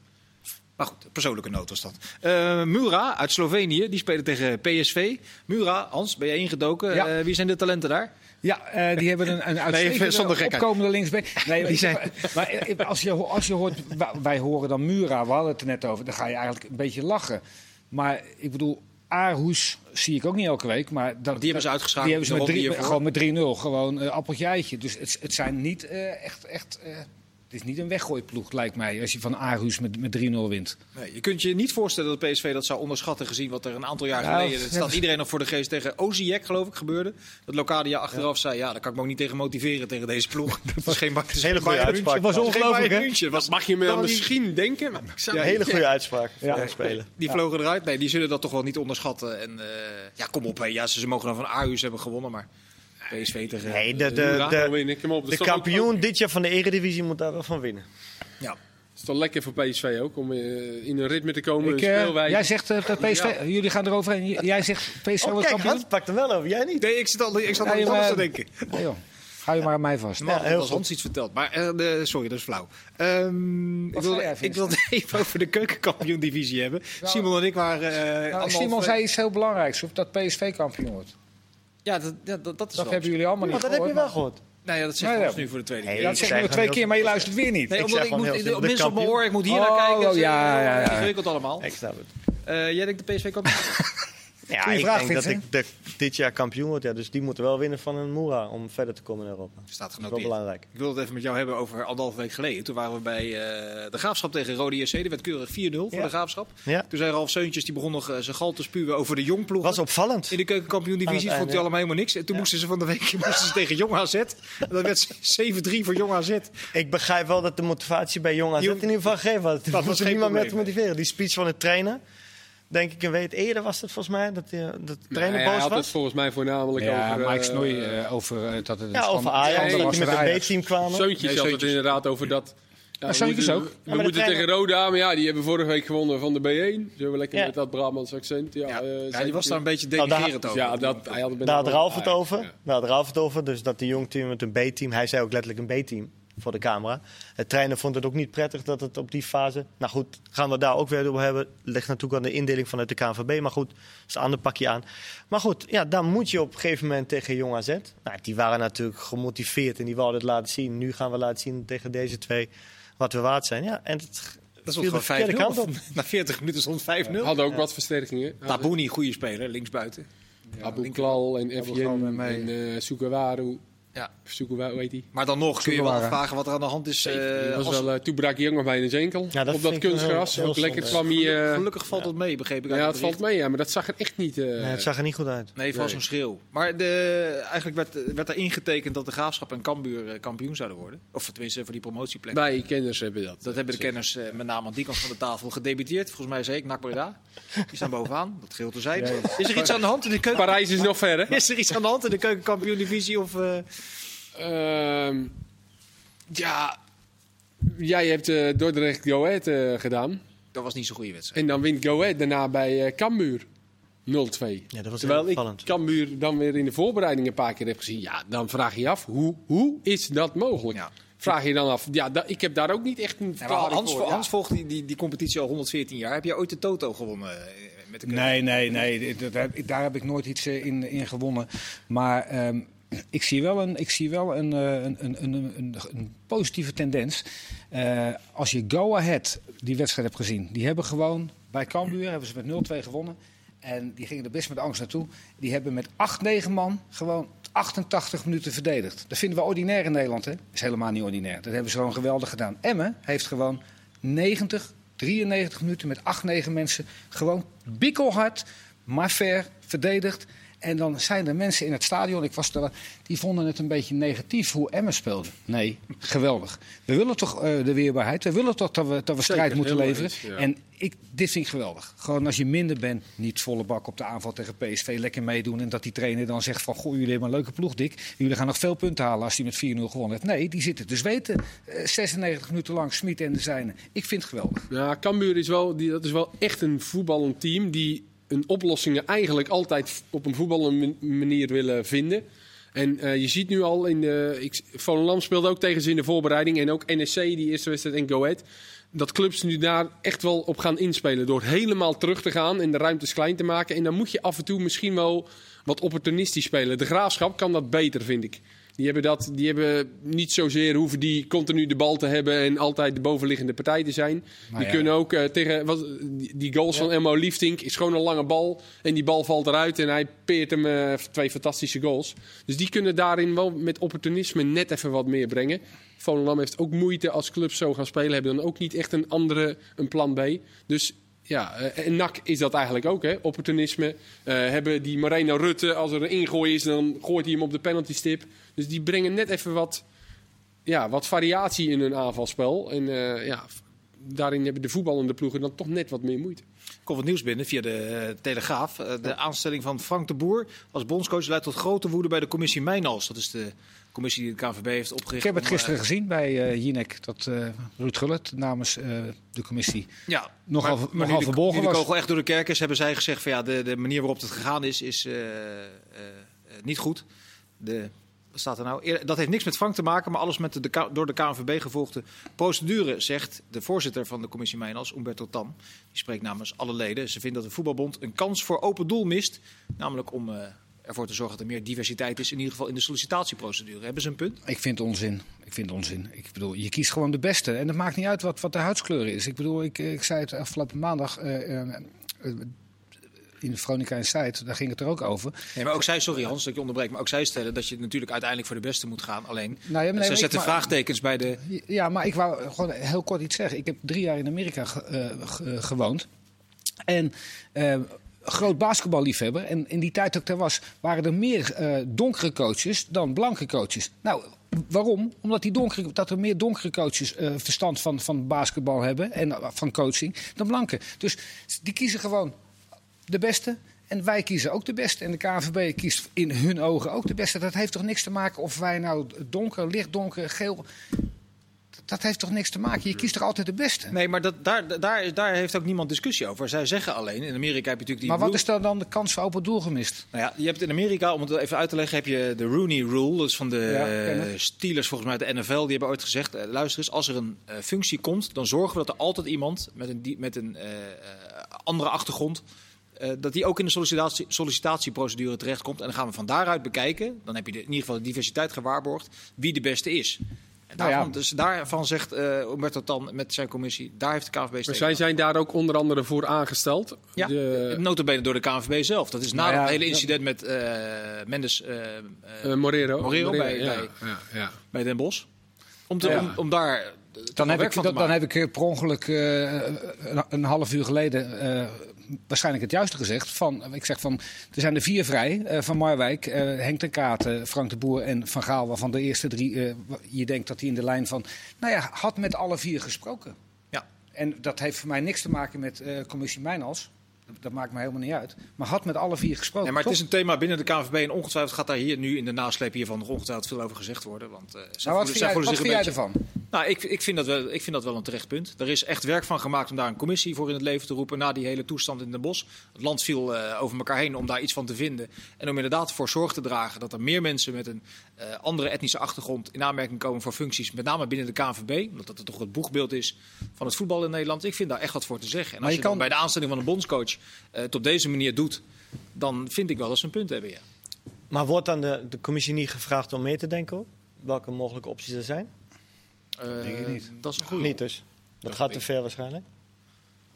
Speaker 1: Maar goed, persoonlijke noot was dat. Eh, Mura uit Slovenië, die spelen tegen PSV. Mura, Hans, ben je ingedoken?
Speaker 3: Ja.
Speaker 1: Eh, wie zijn de talenten daar?
Speaker 3: Ja, eh, die hebben een, een uitstekende opkomende linksback. Nee,
Speaker 1: Die zijn-
Speaker 3: Maar als je, als je hoort, wij horen dan Mura, we hadden het er net over, dan ga je eigenlijk een beetje lachen. Maar ik bedoel, Aarhus zie ik ook niet elke week. Maar dat,
Speaker 1: Die hebben ze uitgeschakeld
Speaker 3: Die hebben ze met drie, gewoon met 3-0, gewoon eh, appeltje eitje. Dus het, het zijn niet echt, echt Het is niet een weggooiploeg, lijkt mij, als je van Aarhus met, met 3-0 wint.
Speaker 1: Nee, je kunt je niet voorstellen dat PSV dat zou onderschatten gezien wat er een aantal jaar
Speaker 3: Nou,
Speaker 1: geleden... Het
Speaker 3: ja,
Speaker 1: staat iedereen nog voor de geest tegen Oziek, geloof ik, gebeurde. Dat Locadia achteraf zei, ja, daar kan ik me ook niet tegen motiveren tegen deze ploeg. Dat was geen Bayern-
Speaker 4: Hele goede uitspraak. Dat was ongelooflijk, hè?
Speaker 1: Was,
Speaker 2: Mag je me dan misschien denken? Maar ik zou
Speaker 4: Ja, hele goede uitspraak
Speaker 3: Ja.
Speaker 4: spelen.
Speaker 1: Die vlogen eruit. Nee, die zullen dat toch wel niet onderschatten. En eh, ja, kom op. Hè. Ja, ze, ze mogen dan van Aarhus hebben gewonnen, maar PSV tegen...
Speaker 4: Nee, de,
Speaker 2: Hoera,
Speaker 4: de, de, de kampioen dit jaar van de Eredivisie moet daar wel van winnen.
Speaker 1: Ja.
Speaker 2: Het is toch lekker voor PSV ook om eh, in een ritme te komen.
Speaker 3: Ik, eh,
Speaker 2: speelwijze.
Speaker 3: jij zegt eh, dat PSV, jullie gaan eroverheen. J- Jij zegt PSV
Speaker 4: Oh,
Speaker 3: wordt
Speaker 4: kijk,
Speaker 3: kampioen.
Speaker 4: Hans pakt hem wel over, jij niet.
Speaker 1: Nee, ik zit al, ik zat al iets anders te denken.
Speaker 3: Nee, joh. Ga je maar aan mij vast.
Speaker 4: Ja, heel
Speaker 1: als. Hans iets vertelt. Maar eh, de, sorry, dat is flauw. Ehm, ik,
Speaker 3: jij,
Speaker 1: ik
Speaker 3: Vincent?
Speaker 1: wilde even over de keukenkampioen-divisie hebben. Simon en ik waren... eh
Speaker 3: Nou, Simon zei iets heel belangrijks, of dat PSV kampioen wordt.
Speaker 1: Ja, dat, dat, dat is
Speaker 3: Dat
Speaker 1: wel...
Speaker 3: hebben jullie allemaal
Speaker 4: Maar
Speaker 3: niet
Speaker 4: dat heb je
Speaker 3: gehoord.
Speaker 4: wel gehoord.
Speaker 1: Nou ja, dat zegt
Speaker 3: Nee, ja.
Speaker 1: nu voor de tweede
Speaker 4: Nee,
Speaker 1: keer.
Speaker 3: Ja,
Speaker 4: Ik
Speaker 3: dat zeg nog
Speaker 4: gewoon
Speaker 3: twee keer, maar je luistert weer niet.
Speaker 1: Nee,
Speaker 4: Ik
Speaker 1: omdat
Speaker 4: zeg
Speaker 1: ik
Speaker 4: gewoon
Speaker 1: moet,
Speaker 4: heel
Speaker 1: mensen op mijn oor, ik moet hier
Speaker 3: Oh,
Speaker 1: naar kijken. Het is,
Speaker 3: ja,
Speaker 1: eh,
Speaker 3: ja, ja.
Speaker 1: Ingewikkeld allemaal.
Speaker 4: Ik snap het.
Speaker 1: Eh, jij denkt de PSV kampioen?
Speaker 4: Ja,
Speaker 3: Goeie
Speaker 4: ik
Speaker 3: vraag,
Speaker 4: denk dat ik de, dit jaar kampioen word. Ja, dus die moeten wel winnen van een Moera om verder te komen in Europa.
Speaker 1: Staat
Speaker 4: Dat is wel belangrijk.
Speaker 1: Ik wilde het even met jou hebben over anderhalf week geleden. Toen waren we bij eh, de Graafschap tegen Rode JC. Die werd keurig 4-0 voor de Graafschap.
Speaker 4: Ja,
Speaker 1: Toen zei Ralf Seuntjes, die begon nog eh, zijn gal te spuwen over de jongploeg.
Speaker 4: was opvallend.
Speaker 1: In de keukenkampioen-divisie vond hij allemaal helemaal niks. En toen moesten ze van de week moesten ze tegen Jong AZ. En dat werd 7-3 voor Jong AZ.
Speaker 4: Ik begrijp wel dat de motivatie bij Jong AZ in ieder geval gegeven was. Er
Speaker 1: was
Speaker 4: niemand meer te motiveren. Die speech van de trainer, denk ik een week eerder was het volgens mij, dat, die, dat de trainer
Speaker 2: Nee, hij
Speaker 4: boos
Speaker 2: had het
Speaker 4: was.
Speaker 2: volgens mij voornamelijk
Speaker 3: Ja,
Speaker 2: over...
Speaker 3: Mike
Speaker 2: eh,
Speaker 3: Snoei eh, over eh, dat het een
Speaker 4: Ja, over Ajax, dat
Speaker 3: was
Speaker 4: die met een. B-team kwamen.
Speaker 2: Zeuntjes
Speaker 1: Nee,
Speaker 2: had het inderdaad over dat... Ja, we
Speaker 3: Zeuntjes
Speaker 2: moeten,
Speaker 3: ook.
Speaker 2: We moeten
Speaker 4: trainer-
Speaker 2: tegen Roda, maar ja, die hebben vorige week gewonnen van de B1. Zullen we lekker
Speaker 4: Ja.
Speaker 2: met dat Brabants accent? Ja,
Speaker 1: Ja,
Speaker 2: eh,
Speaker 1: ja, die was daar een beetje
Speaker 4: Nou,
Speaker 1: denigrerend over.
Speaker 2: Ja, dat, hij had het met
Speaker 4: Daar had Ralf het over.
Speaker 2: ja.
Speaker 4: Daar had Ralf het over. Dus dat de jongteam met een B-team. Hij zei ook letterlijk een B-team voor de camera. De trainer vond het ook niet prettig dat het op die fase. Nou goed, gaan we daar ook weer over hebben. Ligt natuurlijk aan de indeling vanuit de KNVB. Maar goed, dat is een ander pakje aan. Maar goed, ja, dan moet je op een gegeven moment tegen Jong AZ. Nou, die waren natuurlijk gemotiveerd en die wilden het laten zien. Nu gaan we laten zien tegen deze twee wat we waard zijn. Ja, en het
Speaker 1: Dat is
Speaker 4: de
Speaker 1: gewoon
Speaker 4: verkeerde kant op.
Speaker 1: 5-0. Na 40 minuten stond 5-0.
Speaker 2: Hadden ook wat versterkingen.
Speaker 1: Tabouni, goede speler, linksbuiten.
Speaker 2: Abu
Speaker 1: linker-
Speaker 2: Klal en
Speaker 3: Abu Klal met mij.
Speaker 2: en Sukawaru.
Speaker 1: Ja.
Speaker 2: Hoe heet die?
Speaker 1: Maar dan nog kun je wel afvragen wat er aan de hand is. eh,
Speaker 2: dat was
Speaker 1: als-
Speaker 2: wel, eh, toen brak hij ook nog bijna zijn enkel.
Speaker 4: Ja,
Speaker 2: op dat kunstgras.
Speaker 4: heel- heel
Speaker 2: ook lekker
Speaker 4: zonde.
Speaker 2: kwam hij... eh,
Speaker 1: Gelukkig valt dat mee, begreep ik. uit
Speaker 2: ja,
Speaker 1: het
Speaker 2: het valt mee, ja, maar dat zag er echt niet... eh,
Speaker 4: Nee, het zag er niet goed uit.
Speaker 1: Nee, vooral
Speaker 2: Nee.
Speaker 1: zo'n schreeuw. Maar de, eigenlijk werd, werd er ingetekend dat de Graafschap en Cambuur kampioen zouden worden. Of tenminste voor die promotieplek.
Speaker 2: Wij kenners hebben dat.
Speaker 1: Dat hebben de kenners met name aan die kant van de tafel gedebuteerd. Volgens mij zei ik Nak Breda. Die staan bovenaan. Dat geheel te zijn. Is er iets aan de hand in de keuken?
Speaker 2: Parijs is nog ver, hè?
Speaker 1: Is er iets aan de hand in de keukenkampioen divisie? Of,
Speaker 2: Ehm, ja, jij hebt eh Dordrecht Go Ahead eh, gedaan.
Speaker 1: dat was niet zo'n goede wedstrijd.
Speaker 2: En dan wint Go Ahead daarna bij eh Cambuur 0-2.
Speaker 4: Ja, dat was
Speaker 2: Terwijl
Speaker 4: heel
Speaker 2: ik. Cambuur dan weer in de voorbereiding een paar keer heb gezien. Ja, dan vraag je je af, hoe, hoe is dat mogelijk?
Speaker 1: Ja.
Speaker 2: Vraag je dan af. Ja, da- ik heb daar ook niet echt een verklaring
Speaker 1: Hans,
Speaker 2: voor. Ja.
Speaker 1: Hans volgt die, die, die competitie al 114 jaar. Heb jij ooit de Toto gewonnen met de?
Speaker 3: Nee, nee, nee. dat- dat heb- daar heb ik nooit iets in, in gewonnen. Maar ehm, ik zie wel een, ik zie wel een, eh, een, een, een, een, positieve tendens. Eh, als je Go Ahead die wedstrijd hebt gezien, die hebben gewoon bij Cambuur hebben ze met 0-2 gewonnen. En die gingen er best met angst naartoe. Die hebben met 8-9 man gewoon 88 minuten verdedigd. Dat vinden we ordinair in Nederland. Dat is helemaal niet ordinair. Dat hebben ze gewoon geweldig gedaan. Emmen heeft gewoon 90, 93 minuten met 8, 9 mensen gewoon bikkelhard, maar ver verdedigd. En dan zijn er mensen in het stadion, ik was er, die vonden het een beetje negatief hoe Emmen speelde. Nee, geweldig. We willen toch eh, de weerbaarheid, we willen toch dat we, dat we strijd
Speaker 2: Zeker,
Speaker 3: moeten leveren.
Speaker 2: eens, ja.
Speaker 3: En ik, dit vind ik geweldig. Gewoon als je minder bent, niet volle bak op de aanval tegen PSV, lekker meedoen. En dat die trainer dan zegt van, goh, jullie hebben een leuke ploeg, Dick. Jullie gaan nog veel punten halen als die met 4-0 gewonnen heeft. Nee, die zitten dus weten, eh, 96 minuten lang, Smit en de zijne. Ik vind het geweldig.
Speaker 2: Ja, Cambuur is wel, die, dat is wel echt een voetballend team die een oplossingen eigenlijk altijd op een voetballende manier willen vinden. En eh, je ziet nu al in de. Ik, Volendam speelde ook tegen ze in de voorbereiding. En ook NSC, die eerste wedstrijd en Go Ahead. Dat clubs nu daar echt wel op gaan inspelen. Door helemaal terug te gaan en de ruimtes klein te maken. En dan moet je af en toe misschien wel wat opportunistisch spelen. De graafschap kan dat beter, vind ik. Die hebben, dat, die hebben niet zozeer hoeven die continu de bal te hebben en altijd de bovenliggende partij te zijn. Die
Speaker 3: ja.
Speaker 2: kunnen ook eh, tegen wat, die, goals van Emmo Liefdink is gewoon een lange bal en die bal valt eruit en hij peert hem eh, twee fantastische goals. Dus die kunnen daarin wel met opportunisme net even wat meer brengen. Volendam heeft ook moeite als clubs zo gaan spelen, hebben dan ook niet echt een andere een plan B. Dus ja, eh, en NAC is dat eigenlijk ook, hè? opportunisme. Eh, hebben die Moreno Rutte, als er een ingooi is, dan gooit hij hem op de penaltystip. Dus die brengen net even wat, ja, wat variatie in hun aanvalspel. En eh, ja, daarin hebben de voetballende ploegen dan toch net wat meer moeite.
Speaker 1: Er komt wat nieuws binnen via de Telegraaf. De aanstelling van Frank de Boer als bondscoach leidt tot grote woede bij de commissie Mijnals. Dat is de commissie die de KNVB heeft opgericht.
Speaker 3: Ik heb het
Speaker 1: om,
Speaker 3: gisteren
Speaker 1: eh,
Speaker 3: gezien bij eh Jinek, dat eh Ruud Gullit namens de commissie
Speaker 1: ja,
Speaker 3: nogal,
Speaker 1: maar, maar
Speaker 3: nogal
Speaker 1: nu de, nu de
Speaker 3: was.
Speaker 1: kogel echt door de kerk is, hebben zij gezegd van ja, de, de manier waarop het gegaan is, is niet goed. De, wat staat er nou? Dat heeft niks met Frank te maken, maar alles met de, door de KNVB gevolgde procedure, zegt de voorzitter van de commissie Mijnals, Umberto Tam. Die spreekt namens alle leden. Ze vinden dat de voetbalbond een kans voor open doel mist, namelijk om ervoor te zorgen dat er meer diversiteit is, in ieder geval in de sollicitatieprocedure. Hebben ze een punt?
Speaker 3: Ik vind het onzin. Ik vind het onzin. Ik bedoel, je kiest gewoon de beste. En het maakt niet uit wat, wat de huidskleur is. Ik bedoel, ik, ik zei het afgelopen maandag eh, eh, eh, in Veronica en Site, daar ging het er ook over.
Speaker 1: Nee, maar ook zij, sorry Hans dat ik je onderbreek, maar ook zij stellen dat je natuurlijk uiteindelijk voor de beste moet gaan. Alleen,
Speaker 3: Nou ja, nee,
Speaker 1: ze zetten
Speaker 3: maar-
Speaker 1: vraagtekens bij de...
Speaker 3: Ja, maar ik wou gewoon heel kort iets zeggen. Ik heb drie jaar in Amerika ge- ge- gewoond. En groot basketballiefhebber. En in die tijd dat ik daar was, waren er meer eh, donkere coaches dan blanke coaches. Nou, waarom? Omdat die donkere, dat er meer donkere coaches eh, verstand van, van basketbal hebben en van coaching dan blanke. Dus die kiezen gewoon de beste. En wij kiezen ook de beste. En de KNVB kiest in hun ogen ook de beste. Dat heeft toch niks te maken of wij nou donker, lichtdonker, geel. Dat heeft toch niks te maken? Je kiest toch altijd de beste?
Speaker 1: Nee, maar dat, daar, daar, daar heeft ook niemand discussie over. Zij zeggen alleen, in Amerika heb je natuurlijk die...
Speaker 3: Maar wat is dan, dan de kans voor open doel gemist?
Speaker 1: Nou ja, je hebt in Amerika, om het even uit te leggen, heb je de Rooney Rule. Dat is van de
Speaker 3: Ja.
Speaker 1: Steelers volgens mij, de NFL. Die hebben ooit gezegd, eh, luister eens, als er een eh, functie komt... dan zorgen we dat er altijd iemand met een, met een eh, andere achtergrond... dat die ook in de sollicitatie, sollicitatieprocedure terechtkomt. En dan gaan we van daaruit bekijken. Dan heb je de, in ieder geval de diversiteit gewaarborgd. Wie de beste is. En
Speaker 3: Nou ja.
Speaker 1: dus daarvan zegt eh Umberto Tan met zijn commissie... daar heeft de KNVB
Speaker 2: Maar
Speaker 1: steek
Speaker 2: zij
Speaker 1: aan.
Speaker 2: zijn daar ook onder andere voor aangesteld.
Speaker 1: Ja,
Speaker 2: De,
Speaker 1: notabene door de KNVB zelf. Dat is na
Speaker 3: Nou ja,
Speaker 1: het hele
Speaker 3: ja.
Speaker 1: incident met eh, Mendes eh,
Speaker 2: Morero.
Speaker 1: Morero bij-
Speaker 2: ja,
Speaker 1: bij-
Speaker 2: ja, ja.
Speaker 1: bij Den Bosch. Om, te,
Speaker 2: Ja.
Speaker 1: om, om daar
Speaker 3: Dan heb, ik, dan, dan heb ik per ongeluk eh, een, een half uur geleden eh, waarschijnlijk het juiste gezegd. Van, ik zeg van, er zijn er vier vrij. eh, van Marwijk, Henk ten Katen, Frank de Boer en Van Gaal. Waarvan de eerste drie, je denkt dat die in de lijn van... Nou ja, had met alle vier gesproken.
Speaker 1: Ja.
Speaker 3: En dat heeft voor mij niks te maken met commissie Mijnals. Dat maakt me helemaal niet uit. Maar had met alle vier gesproken.
Speaker 1: Nee, maar het is een thema binnen de KNVB en ongetwijfeld gaat daar hier nu in de nasleep hiervan nog ongetwijfeld veel over gezegd worden. Want, zij
Speaker 3: Nou,
Speaker 1: voelen-
Speaker 3: wat vind
Speaker 1: zij
Speaker 3: jij,
Speaker 1: voelen
Speaker 3: wat vind
Speaker 1: een
Speaker 3: jij ervan?
Speaker 1: Nou, ik, ik, vind dat wel, ik vind dat wel een terecht punt. Er is echt werk van gemaakt om daar een commissie voor in het leven te roepen na die hele toestand in Den Bosch. Het land viel eh, over elkaar heen om daar iets van te vinden. En om inderdaad voor zorg te dragen dat er meer mensen met een eh, andere etnische achtergrond in aanmerking komen voor functies, met name binnen de KNVB. Omdat dat toch het boegbeeld is van het voetbal in Nederland. Ik vind daar echt wat voor te zeggen. En
Speaker 3: Maar
Speaker 1: als
Speaker 3: je
Speaker 1: je, dan
Speaker 3: kan-
Speaker 1: bij de aanstelling van een bondscoach het op deze manier doet, dan vind ik wel dat ze een punt hebben, ja.
Speaker 4: Maar wordt dan de, de commissie niet gevraagd om mee te denken op welke mogelijke opties er zijn?
Speaker 1: Eh,
Speaker 3: Denk ik niet.
Speaker 1: Dat is een goede.
Speaker 4: Niet dus. Dat gaat te ver waarschijnlijk.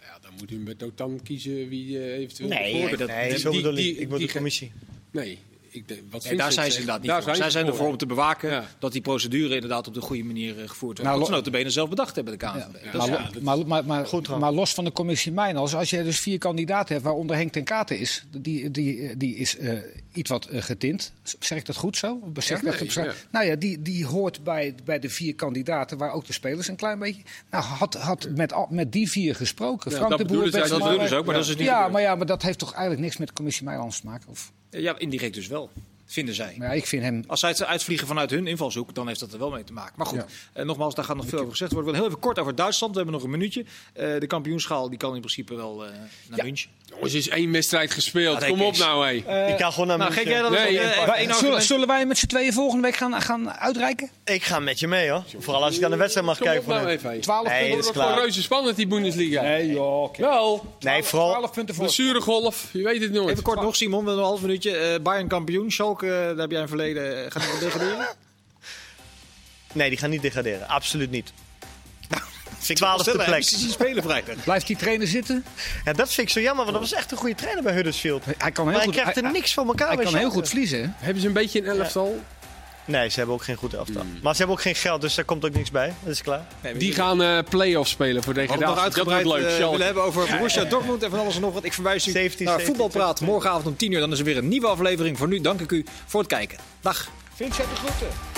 Speaker 2: Ja, dan moet u met Dotan kiezen wie eh, eventueel
Speaker 4: Nee, nee, nee,
Speaker 2: die-
Speaker 4: zo
Speaker 2: die-
Speaker 4: bedoel ik.
Speaker 2: die-
Speaker 4: Ik wil
Speaker 2: die
Speaker 4: de commissie.
Speaker 2: Nee, ik denk, wat
Speaker 1: Nee, daar zijn ze inderdaad niet
Speaker 2: daar
Speaker 1: voor. Zij zijn ervoor om te bewaken
Speaker 2: Ja.
Speaker 1: dat die procedure inderdaad op de goede manier eh, gevoerd wordt.
Speaker 3: Nou,
Speaker 1: dat ze notabene zelf bedacht hebben, de KNVB.
Speaker 3: Ja.
Speaker 1: Dat is-
Speaker 3: maar,
Speaker 2: ja,
Speaker 3: maar, maar, maar,
Speaker 4: Goed, Ron.
Speaker 3: maar los van de commissie Mijnals, als je dus vier kandidaten hebt, waaronder Henk ten Katen is, die, die, die is eh, iets wat eh, getint. Zeg ik dat goed zo? Zeg
Speaker 2: Ja,
Speaker 3: dat
Speaker 2: nee,
Speaker 3: op-
Speaker 2: ja.
Speaker 3: Nou ja, die, die hoort bij, bij de vier kandidaten, waar ook de spelers een klein beetje. Nou, had, had met, al- met die vier gesproken.
Speaker 2: Ja,
Speaker 3: Frank
Speaker 2: dat
Speaker 3: de Boer,
Speaker 1: dat bedoelen ze ook, maar dat is dus niet
Speaker 3: Ja,
Speaker 1: gebeurd.
Speaker 3: maar ja, maar dat heeft toch eigenlijk niks met de commissie Mijnals te maken? Of,
Speaker 1: Ja, indirect dus wel, vinden zij.
Speaker 3: maar ja, ik vind hem.
Speaker 1: Als zij het uitvliegen vanuit hun invalshoek, dan heeft dat er wel mee te maken. Maar goed,
Speaker 3: Ja.
Speaker 1: eh, nogmaals, daar gaat nog veel over gezegd worden. We willen heel even kort over Duitsland. We hebben nog een minuutje. Eh, de kampioenschaal die kan in principe wel eh, naar
Speaker 3: Ja.
Speaker 1: München.
Speaker 2: Jongens, is één wedstrijd gespeeld.
Speaker 1: Ja,
Speaker 2: Kom op nou, hé.
Speaker 4: ik ga gewoon naar
Speaker 1: Nou,
Speaker 4: München.
Speaker 1: geef jij dat
Speaker 2: Nee, eh,
Speaker 1: eh,
Speaker 3: zullen,
Speaker 1: argument?
Speaker 3: zullen wij met z'n tweeën volgende week gaan, gaan uitreiken?
Speaker 4: Ik ga met je mee hoor. Vooral als ik aan de wedstrijd mag
Speaker 2: Kom
Speaker 4: kijken.
Speaker 2: op nou
Speaker 4: Van
Speaker 2: even. hé.
Speaker 3: 12
Speaker 4: Nee,
Speaker 3: punten.
Speaker 4: dat is
Speaker 2: gewoon reuze spannend, die Bundesliga.
Speaker 3: Nee, joh. oké.
Speaker 2: Wel,
Speaker 4: nee, vooral
Speaker 3: 12 punten voor.
Speaker 2: blessuregolf, je weet het nooit.
Speaker 1: Even kort nog, Simon, we hebben een half minuutje. Eh Bayern kampioen, Schalke, daar heb jij een verleden. eh, Gaat wel degraderen?
Speaker 4: Nee, die gaan niet degraderen. Absoluut niet.
Speaker 1: Vind
Speaker 4: Twaalfde plek.
Speaker 1: Hij spelen vrijdag.
Speaker 3: Blijft die trainer zitten?
Speaker 4: Ja, dat vind ik zo jammer, want dat was echt een goede trainer bij Huddersfield.
Speaker 3: Hij kan heel
Speaker 4: Maar hij
Speaker 3: goed,
Speaker 4: krijgt er
Speaker 3: hij-
Speaker 4: niks voor elkaar.
Speaker 3: hij kan heel goed verliezen. hè?
Speaker 2: Hebben ze een beetje een elftal?
Speaker 4: Nee, ze hebben ook geen goed elftal. Maar ze hebben ook geen geld, dus daar komt ook niks bij. Dat is klaar.
Speaker 1: Nee,
Speaker 2: Die gaan eh play-offs spelen voor
Speaker 1: We
Speaker 2: degradatie. dat wordt leuk.
Speaker 1: eh,
Speaker 2: Schalke.
Speaker 1: willen hebben over Borussia Dortmund en van alles en nog wat. Ik verwijs u
Speaker 4: 17,
Speaker 1: naar
Speaker 4: 17,
Speaker 1: Voetbalpraat
Speaker 4: 20.
Speaker 1: morgenavond om 10 uur. Dan is er weer een nieuwe aflevering. Voor nu dank ik u voor het kijken. Dag.
Speaker 3: Vincent de Groeten.